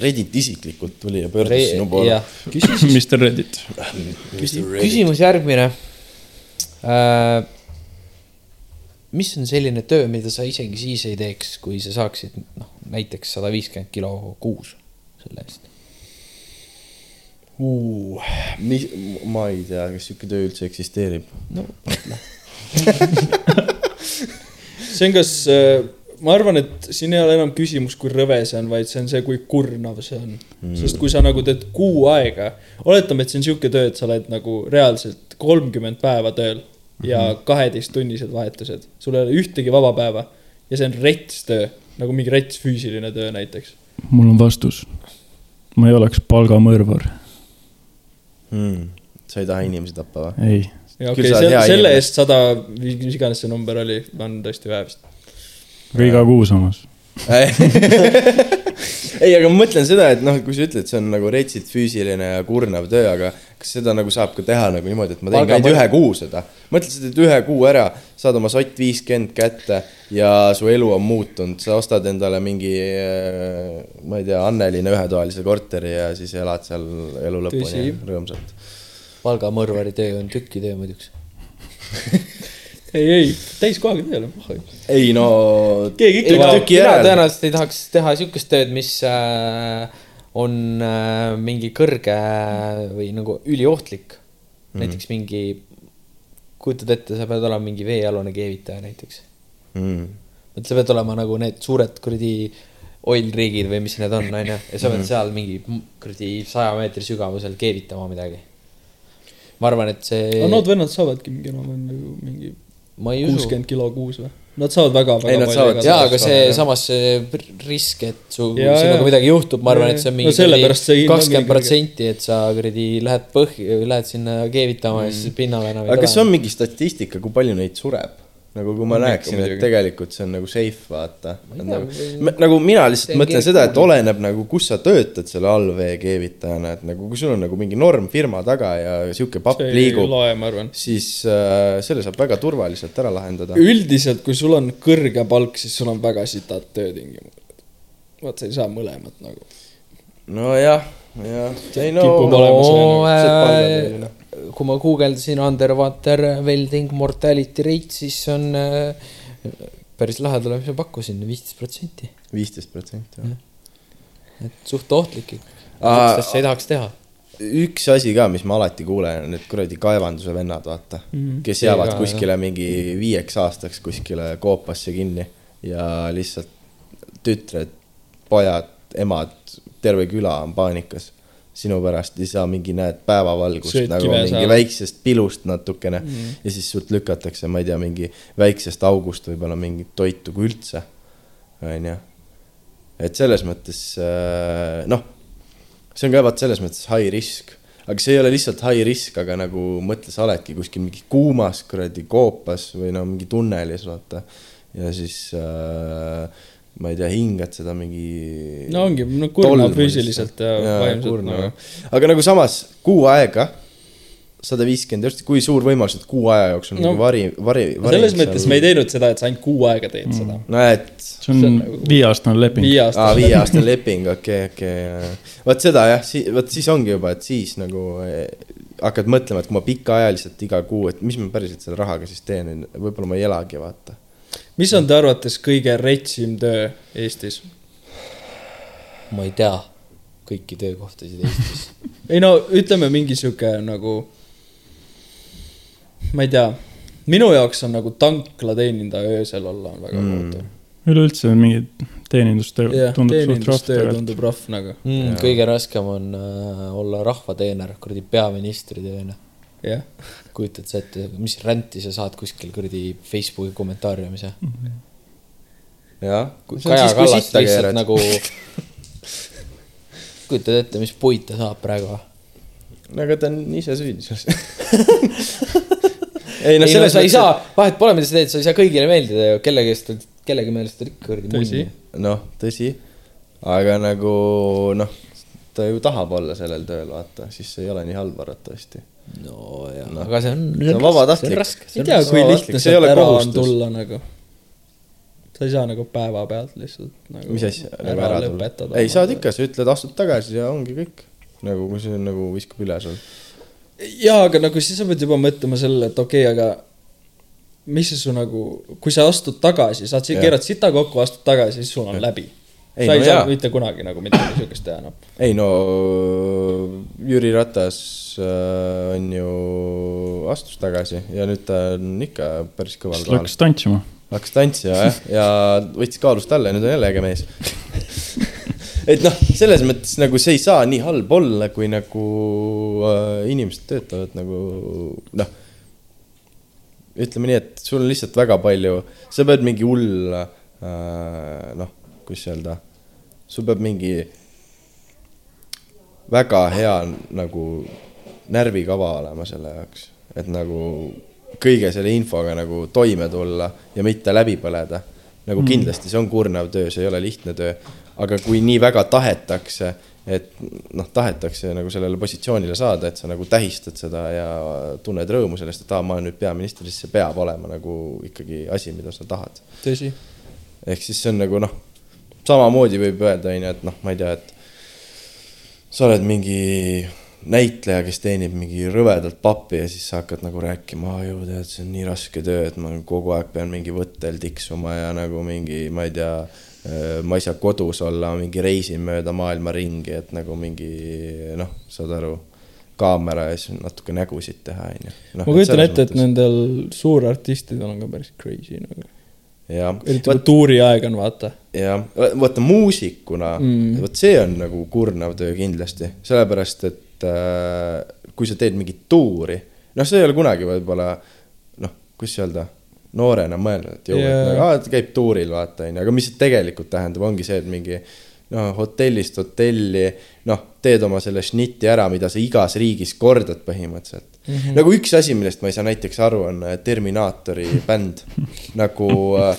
Reddit isiklikult tuli ja pöördus sinu poole. (laughs) Mr Reddit. küsimus järgmine äh,. mis on selline töö, mida sa isegi siis ei teeks, kui sa saaksid noh, näiteks sada viiskümmend kilo kuus selle eest? mis, ma ei tea, kas sihuke töö üldse eksisteerib. no mõtle. (laughs) see on kas, ma arvan, et siin ei ole enam küsimus, kui rõve see on, vaid see on see, kui kurnav see on mm.. sest kui sa nagu teed kuu aega, oletame, et see on sihuke töö, et sa oled nagu reaalselt kolmkümmend päeva tööl ja kaheteisttunnised vahetused, sul ei ole ühtegi vaba päeva ja see on rets töö, nagu mingi rets füüsiline töö näiteks. mul on vastus. Ma ei oleks palgamõrvar, Hmm. sa ei taha inimesi tappa või? ei. okay,, selle inimene. eest sada, mis iganes see number oli, on tõesti vähe vist. aga iga kuu samas. (laughs) ei, aga ma mõtlen seda, et noh, kui sa ütled, see on nagu retsilt füüsiline ja kurnav töö, aga kas seda nagu saab ka teha nagu niimoodi, et ma teen ainult ühe kuu seda. mõtle, sa teed ühe kuu ära, saad oma sott viiskümmend kätte ja su elu on muutunud, sa ostad endale mingi, ma ei tea, Anneline ühetoalise korteri ja siis elad seal elu lõpuni rõõmsalt. palgamõrvari töö on tükitöö muiduks. (laughs) ei, ei, täiskohaga tööle. ei no. Keegi ikka vajab- tüki järel. tõenäoliselt ei tahaks teha siukest tööd, mis äh, on äh, mingi kõrge või nagu üliohtlik mm. -hmm. näiteks mingi, kujutad ette, sa pead olema mingi veealune keevitaja näiteks. Mm. et sa pead olema nagu need suured kuradi oil-riigid või mis need on, onju, ja sa pead seal mingi kuradi saja meetri sügavusel keevitama midagi. ma arvan, et see aga nood vennad saavadki mingi enam-vähem nagu mingi kuuskümmend kilo kuus või? Nad saavad väga-väga Ei, nad saavad- jaa, aga see jah. samas see risk, et su, sinuga midagi juhtub, ma arvan, et see on No mingi kakskümmend protsenti, et sa kuradi lähed põhja, lähed sinna keevitama ja siis pinnale enam ei aga kas tule on. mingi statistika, kui palju neid sureb? Nagu kui ma näeksin, et tegelikult see on nagu safe, vaata. Nagu, või- nagu mina lihtsalt see on mõtlen seda, et oleneb nagu, kus sa töötad selle allveekeevitajana, et nagu kui sul on nagu mingi normfirma taga ja sihuke papp see liigub, siis äh, selle saab väga turvaliselt ära lahendada. üldiselt, kui sul on kõrge palk, siis sul on väga sitad töötingimused. vaat sa ei saa mõlemat nagu. nojah, jah, ei no. Kipub olema see no nagu- see äh, kui ma guugeldasin underwater welding mortality rate, siis on äh, päris tuleb, mis ma pakkusin, viisteist protsenti. viisteist protsenti, jah. et suht ohtlik ikka. Asja ei tahaks teha. üks asi ka, mis ma alati kuulen, on need kuradi kaevanduse vennad, vaata mm, -hmm. kes jäävad ka, kuskile mingi viieks aastaks kuskile koopasse kinni ja lihtsalt tütred, pojad, emad, terve küla on paanikas sinu pärast ja sa mingi näed päevavalgust Sööd nagu mingi saada. väiksest pilust natukene mm ja siis sult lükatakse, ma ei tea, mingi väiksest august võib-olla mingit toitu kui üldse, onju. et selles mõttes äh, noh see on ka vaat selles mõttes high risk, aga see ei ole lihtsalt high risk, aga nagu mõtle, sa oledki kuskil mingi kuumas kuradi koopas või no mingi tunnelis, vaata. ja siis äh, ma ei tea, hingad seda mingi. no ongi, no kurnab füüsiliselt ja vaimselt nagu nagu.. aga nagu samas kuu aega, sada viiskümmend eurot, kui suur võimalus, et kuu aja jooksul No, no, vari, vari, vari. selles mõttes me ei teinud seda, et sa ainult kuu aega teed seda. no et see on viieaastane leping. aa, aasta. viieaastane leping, okei, okei. vot seda jah, si-, vot siis ongi juba, et siis nagu eh, hakkad mõtlema, et kui ma pikaajaliselt iga kuu, et mis ma päriselt selle rahaga siis teen, võib-olla ma ei elagi, vaata. Mis on teie arvates kõige retsim töö Eestis? ma ei tea kõiki töökohtasid Eestis. (laughs) ei no ütleme mingi sihuke nagu, ma ei tea, minu jaoks on nagu tanklateenindaja öösel olla on väga Mm. kohutav. üleüldse mingi teenindustöö jah, tundub suht rohkem teenindustöö tundub rohv nagu, Mm, kõige raskem on äh, olla rahvateener, kuradi peaministri tööna. jah. kujutad sa ette, mis ränti sa saad kuskil kuradi Facebooki kommentaariumis ja? jah. Kaja Kallas lihtsalt nagu, (laughs) kujutad ette, mis puid ta saab praegu? no aga ta on ise süüdi selles. (laughs) ei no ei no selles sa ei saa, vahet pole, mida sa teed, sa ei saa kõigile meeldida ju, kellegi eest, kellegi meelest oled ikka kuradi Tõsi. munn. noh, tõsi, aga nagu noh, ta ju tahab olla sellel tööl, vaata, siis ei ole nii halb arvatavasti. No jah Noh. no., aga see on. See on vabatahtlik. ei tea, kui lihtne sealt ole ära on kohustus. tulla nagu. sa ei saa nagu päevapealt lihtsalt nagu. mis asja nagu ära tulla? ei, saad ikka, sa ütled, astud tagasi ja ongi kõik. nagu kui see nagu viskab üle sul. jaa, aga nagu siis sa pead juba mõtlema sellele, et okei okay,, aga mis see su nagu, kui sa astud tagasi, saad, keerad sita kokku, astud tagasi, siis sul on läbi. Ei, sa no ei saa jaa. mitte kunagi nagu midagi (clears throat) siukest teha enam. ei no Jüri Ratas äh, on ju, astus tagasi ja nüüd ta on ikka päris kõval kohal. läks tantsima. hakkas tantsima jah, ja võttis kaalust alla ja nüüd on jälle äge mees. (laughs) et noh, selles mõttes nagu see ei saa nii halb olla, kui nagu äh, inimesed töötavad nagu noh. ütleme nii, et sul on lihtsalt väga palju, sa pead mingi hull äh, noh, kuidas öelda, sul peab mingi väga hea nagu närvikava olema selle jaoks, et nagu kõige selle infoga nagu toime tulla ja mitte läbi põleda. nagu mm. kindlasti see on kurnav töö, see ei ole lihtne töö, aga kui nii väga tahetakse, et noh, tahetakse nagu sellele positsioonile saada, et sa nagu tähistad seda ja tunned rõõmu sellest, et aa, ma olen nüüd peaminister, siis see peab olema nagu ikkagi asi, mida sa tahad tõsi. ehk siis see on nagu noh, samamoodi võib öelda, onju, et noh, ma ei tea, et sa oled mingi näitleja, kes teenib mingi rõvedalt pappi ja siis sa hakkad nagu rääkima, aa ju tead, see on nii raske töö, et ma kogu aeg pean mingi võttel tiksuma ja nagu mingi, ma ei tea, ma ei saa kodus olla, mingi reisin mööda maailma ringi, et nagu mingi noh, saad aru, kaamera ees natuke nägusid teha, onju. ma kujutan ette, et nendel suurartistidel on ka päris crazy nagu. jah, eriti kui tuuriaeg on, vaata. jah, vaata muusikuna Mm. vot see on nagu kurnav töö kindlasti, sellepärast et äh, kui sa teed mingit tuuri, noh, see ei ole kunagi võib-olla noh, kuidas öelda, noorena mõelnud, et jõu yeah., et nagu, aa, ta käib tuuril, vaata, onju, aga mis see tegelikult tähendab, ongi see, et mingi noh, hotellist hotelli, noh, teed oma selle šnitti ära, mida sa igas riigis kordad põhimõtteliselt mm. -hmm. nagu üks asi, millest ma ei saa näiteks aru, on äh, Terminaatori (laughs) bänd nagu äh,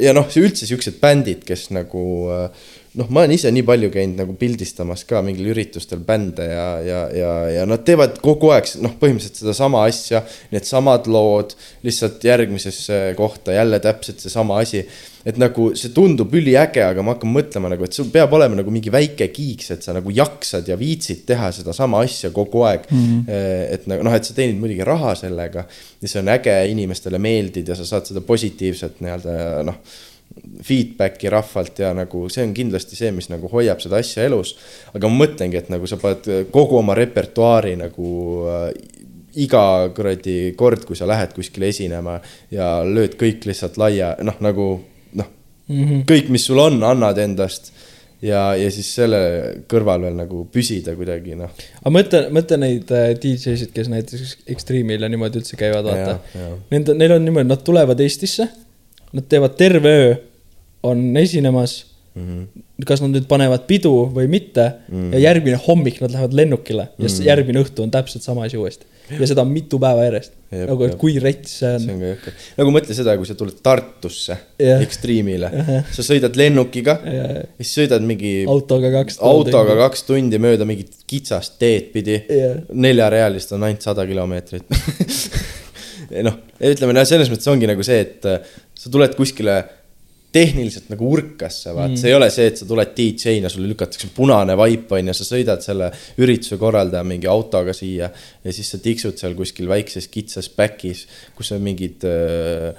ja noh, üldse siuksed bändid, kes nagu äh, noh, ma olen ise nii palju käinud nagu pildistamas ka mingil üritustel bände ja, ja, ja, ja nad teevad kogu aeg noh, põhimõtteliselt sedasama asja, needsamad lood, lihtsalt järgmisesse kohta jälle täpselt seesama asi. et nagu see tundub üliäge, aga ma hakkan mõtlema nagu, et sul peab olema nagu mingi väike kiiks, et sa nagu jaksad ja viitsid teha sedasama asja kogu aeg mm. -hmm. et nagu noh, et sa teenid muidugi raha sellega ja see on äge, inimestele meeldid ja sa saad seda positiivset nii-öelda noh feedback'i rahvalt ja nagu see on kindlasti see, mis nagu hoiab seda asja elus. aga ma mõtlengi, et nagu sa paned kogu oma repertuaari nagu äh, iga kuradi kord, kui sa lähed kuskile esinema ja lööd kõik lihtsalt laia, noh nagu noh mm -hmm., kõik, mis sul on, annad endast ja, ja siis selle kõrval veel nagu püsida kuidagi noh. aga mõtle, mõtle neid äh, DJ-sid, kes näiteks Extreme'il ja niimoodi üldse käivad, vaata. Nende, neil on niimoodi, nad tulevad Eestisse, nad teevad terve öö, on esinemas mm. Mhm. -hmm. kas nad nüüd panevad pidu või mitte mm -hmm. ja järgmine hommik nad lähevad lennukile ja mm -hmm. järgmine õhtu on täpselt sama asi uuesti. ja seda mitu päeva järjest. Nagu, et kui rets see see on. on ka jõhker. nagu mõtle seda, kui sa tuled Tartusse Jah. Extreme'ile, (laughs) sa sõidad lennukiga Ja, ja. ja siis sõidad mingi autoga kaks. autoga. kaks tundi mööda mingit kitsast teed pidi Jah. neljarealist on ainult sada kilomeetrit. (laughs) noh, ütleme no selles mõttes ongi nagu see, et äh, sa tuled kuskile tehniliselt nagu urkasse, vaat mm. see ei ole see, et sa tuled DJ-na, sulle lükatakse punane vaip on ju, sa sõidad selle ürituse korraldaja mingi autoga siia ja siis sa tiksud seal kuskil väikses kitsas back'is, kus on mingid äh,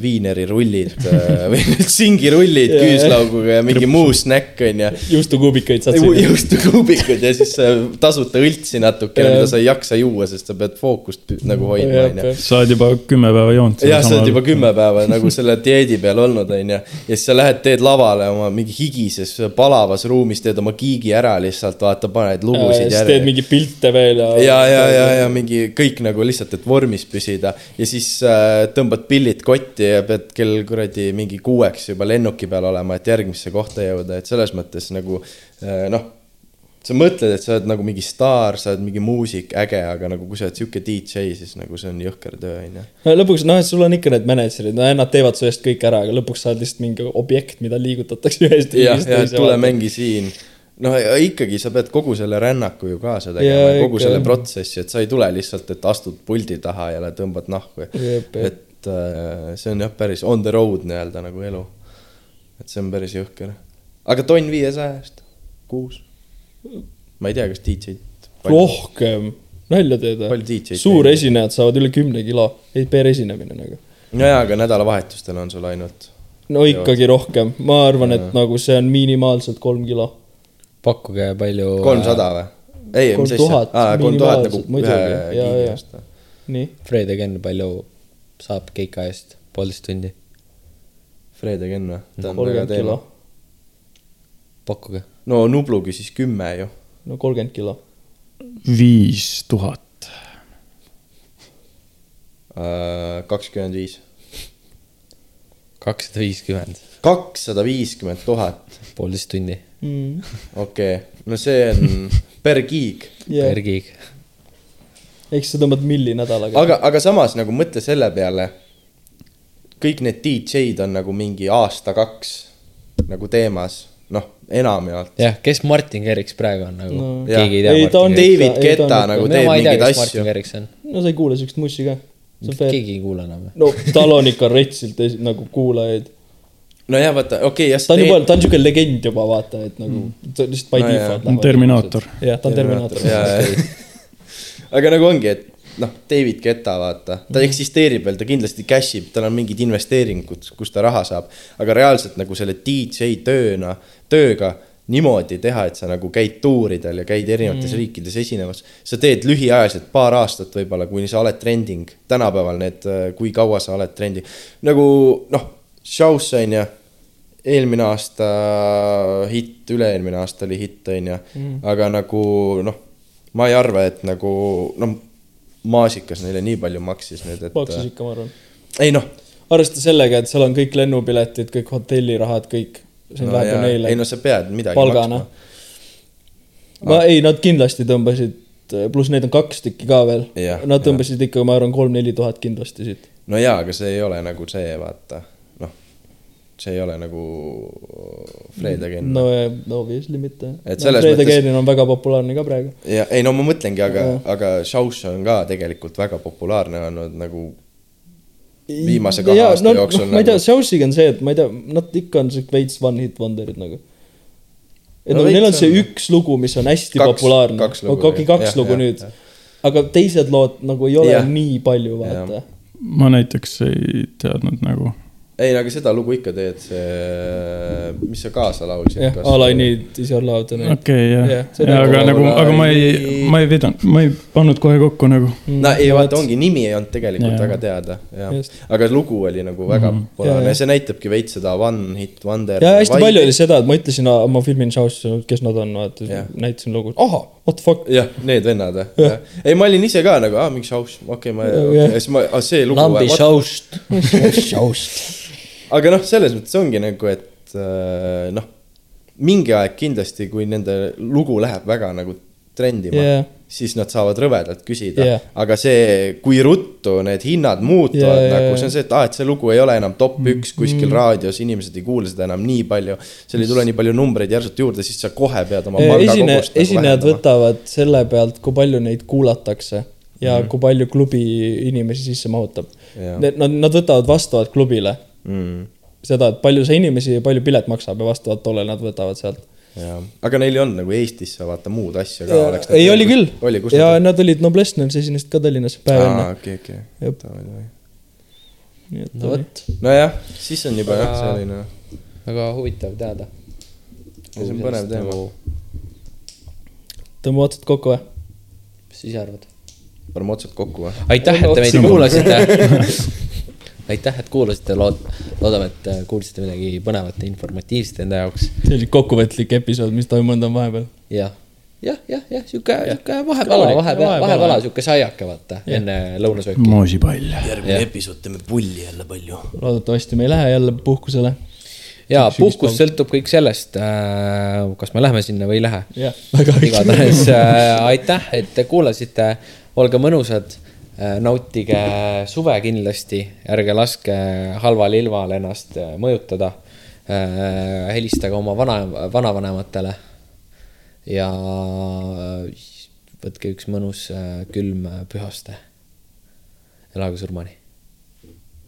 viinerirullid äh, (laughs) või singirullid Jaa. küüslauguga ja mingi muu snäkk on ju juustukuubikaid saad Ju- süüa. juustukuubikud ja siis äh, tasuta õltsi natukene, Jah. mida sa ei jaksa juua, sest sa pead fookust nagu hoidma, Jah, onju. sa oled juba kümme päeva joonud. jah, sa oled juba kümme päeva nagu selle dieedi peal olnud, onju. Ja siis sa lähed, teed lavale oma mingi higises palavas ruumis, teed oma giigi ära lihtsalt, vaata, paned lugusid siis teed mingi pilte veel ja. ja, ja, ja, ja mingi kõik nagu lihtsalt, et vormis püsida ja siis äh, tõmbad pillid kotti ja pead kell kuradi mingi kuueks juba lennuki peal olema, et järgmisse kohta jõuda, et selles mõttes nagu äh, noh. Sa mõtled, et sa oled nagu mingi staar, sa oled mingi muusik, äge, aga nagu kui sa oled sihuke DJ, siis nagu see on jõhker töö, onju. no lõpuks noh, et sul on ikka need mänedžerid, no nad teevad su eest kõik ära, aga lõpuks sa oled lihtsalt mingi objekt, mida liigutatakse (laughs) ühest jah, ja tule. mängi siin. noh, ikkagi sa pead kogu selle rännaku ju kaasa tegema kogu ikka, selle protsessi, et sa ei tule lihtsalt, et astud puldi taha ja tõmbad nahku. Et äh, see on jah, päris on the road nii-öelda nagu elu. et see on päris jõhker. aga tonn viiesajast, kuus. Ma ei tea, kas DJ-d. rohkem, nalja teed DJ-d teed? suuresinejad saavad üle kümne kilo, ei per esinemine nagu. nojaa, aga nädalavahetustel on sul ainult. no ikkagi rohkem, ma arvan, et nagu see on minimaalselt kolm kilo. pakkuge palju. kolmsada või? ei, mis 3000 asja? kolm tuhat nagu ühe giigi eest või? nii, Fred ja Ken, palju saab keika eest? poolteist tundi. Fred ja Ken või? ta on väga kolmkümmend teema kilo.. pakkuge. No Nublu küsis kümme ju. no kolmkümmend kilo. viis tuhat. Äh, kakskümmend viis. kakssada viiskümmend, kakssada viiskümmend tuhat, poolteist tundi okei okay., no see on per gig. per gig. eks sa tõmbad milli nädalaga. aga, aga samas nagu mõtle selle peale. kõik need DJ-d on nagu mingi aasta-kaks nagu teemas, enamjaolt. jah, kes Martin Kerriks praegu on nagu No. keegi ei tea Ei, ta on- David ikka- ei, ta on Guetta ikka- nagu teeb mingeid asju no sa ei kuule siukest mussi ka. keegi ei kuula enam. no tal on ikka retsilt nagu kuulajaid. nojah, vaata, okei okay,, jah. ta on juba, ta on siuke legend juba vaata, et nagu ta lihtsalt by No default. Terminaator. jah, ta on Terminaator. (laughs) aga nagu ongi, et noh, David Guetta, vaata, ta eksisteerib veel, ta kindlasti cash ib, tal on mingid investeeringud, kust ta raha saab. aga reaalselt nagu selle DJ tööna, tööga niimoodi teha, et sa nagu käid tuuridel ja käid erinevates mm. riikides esinemas. sa teed lühiajaliselt paar aastat võib-olla, kuni sa oled trending. tänapäeval need, kui kaua sa oled trending. nagu noh, Shows on ju, eelmine aasta hitt, üle-eelmine aasta oli hitt, on ju. aga nagu noh, ma ei arva, et nagu noh, maasikas neile nii palju maksis nüüd, et. maksis ikka, ma arvan. ei noh, arvesta sellega, et seal on kõik lennupiletid, kõik hotellirahad, kõik. see no, läheb ju ja, neile ei no sa pead midagi palgana. ma ei, nad kindlasti tõmbasid, pluss neid on kaks tükki ka veel. Nad tõmbasid ikka, ma arvan, kolm-neli tuhat kindlasti siit. no jaa, aga see ei ole nagu see, vaata, see ei ole nagu Fred Again no, no obviously mitte. Et no, selles Fred mõttes- Again on väga populaarne ka praegu. ja ei no ma mõtlengi, aga, aga Šauš on ka tegelikult väga populaarne olnud nagu viimase kahe aasta no, jooksul no,. ma ei tea, nagu- Shawshiga on see, et ma ei tea, nad ikka on siuke veits one hit wonder'id nagu. et No no, neil on see on. üks lugu, mis on hästi Kaks- populaarne. kaks lugu, okei, kaks jah, lugu jah, nüüd aga teised lood nagu ei ole Jah. nii palju, vaata. ma näiteks ei teadnud nagu. ei, aga seda lugu ikka teed, see, mis sa kaasa laulsid. jah, All I need is your love tonight. okei, jah ja, aga nagu, aga ma ei, ma ei pidanud, ma ei pannud kohe kokku nagu. no ei, vaata, ongi, nimi ei olnud tegelikult Jaa. väga teada, jah aga lugu oli nagu väga Mhm. populaarne ja see näitabki veits seda One Hit Wonder. ja hästi palju oli seda, et ma ütlesin, ma filmin Shawshi, kes nad on, vaata näitasin lugu, ahah, what the fuck. jah, need vennad, jah. ei, ma olin ise ka nagu, aa, mingi Šauš, okei okay,, ma, ja siis ma, see lugu. lambi show'st. (laughs) show'st. Aga noh, selles mõttes ongi nagu, et äh, noh, mingi aeg kindlasti, kui nende lugu läheb väga nagu trendima yeah., siis nad saavad rõvedalt küsida yeah.. aga see, kui ruttu need hinnad muutuvad yeah, nagu see on see, et aa, et see lugu ei ole enam top üks kuskil mm. raadios, inimesed ei kuule seda enam nii palju. seal ei tule nii palju numbreid järsult juurde, siis sa kohe pead oma esine, nagu esinejad võtavad selle pealt, kui palju neid kuulatakse ja mm. kui palju klubi inimesi sisse mahutab Jah.. Nad, nad võtavad vastavalt klubile mm.. seda, et palju see inimesi ja palju pilet maksab ja vastavalt tollele nad võtavad sealt. aga neil ei olnud nagu Eestisse vaata muud asja ka. ei, oli küll oli, kus ja nad olid Noblessners esinesid ka Tallinnas päev enne. okei, okei. Nii et no vot, nojah, siis on juba jah, Aga- selline. väga huvitav teada. see on põnev teema. tõmba otsad kokku või? mis sa ise arvad? paneme otsad kokku või? aitäh, et te meid Tõmbame. kuulasite. (laughs) aitäh, et kuulasite, lood-, loodame, et äh, kuulsite midagi põnevat ja informatiivset enda jaoks. see oli kokkuvõtlik episood, mis toimunud on vahepeal. jah, jah, jah, jah, sihuke, sihuke vahepala, Rahulik, vahepeal, vahepala. vahepala, sihuke saiake, vaata, enne lõunasööki. moosipall. järgmine episood teeme pulli jälle palju. loodetavasti me ei lähe jälle puhkusele. ja puhkus sõltub kõik sellest, kas me läheme sinna või ei lähe. igatahes äh, aitäh, et te kuulasite, olge mõnusad, nautige suve kindlasti, ärge laske halval ilmal ennast äh, mõjutada. helistage oma vana, vanavanematele ja võtke üks mõnus äh, külm pühaste. elagu surmani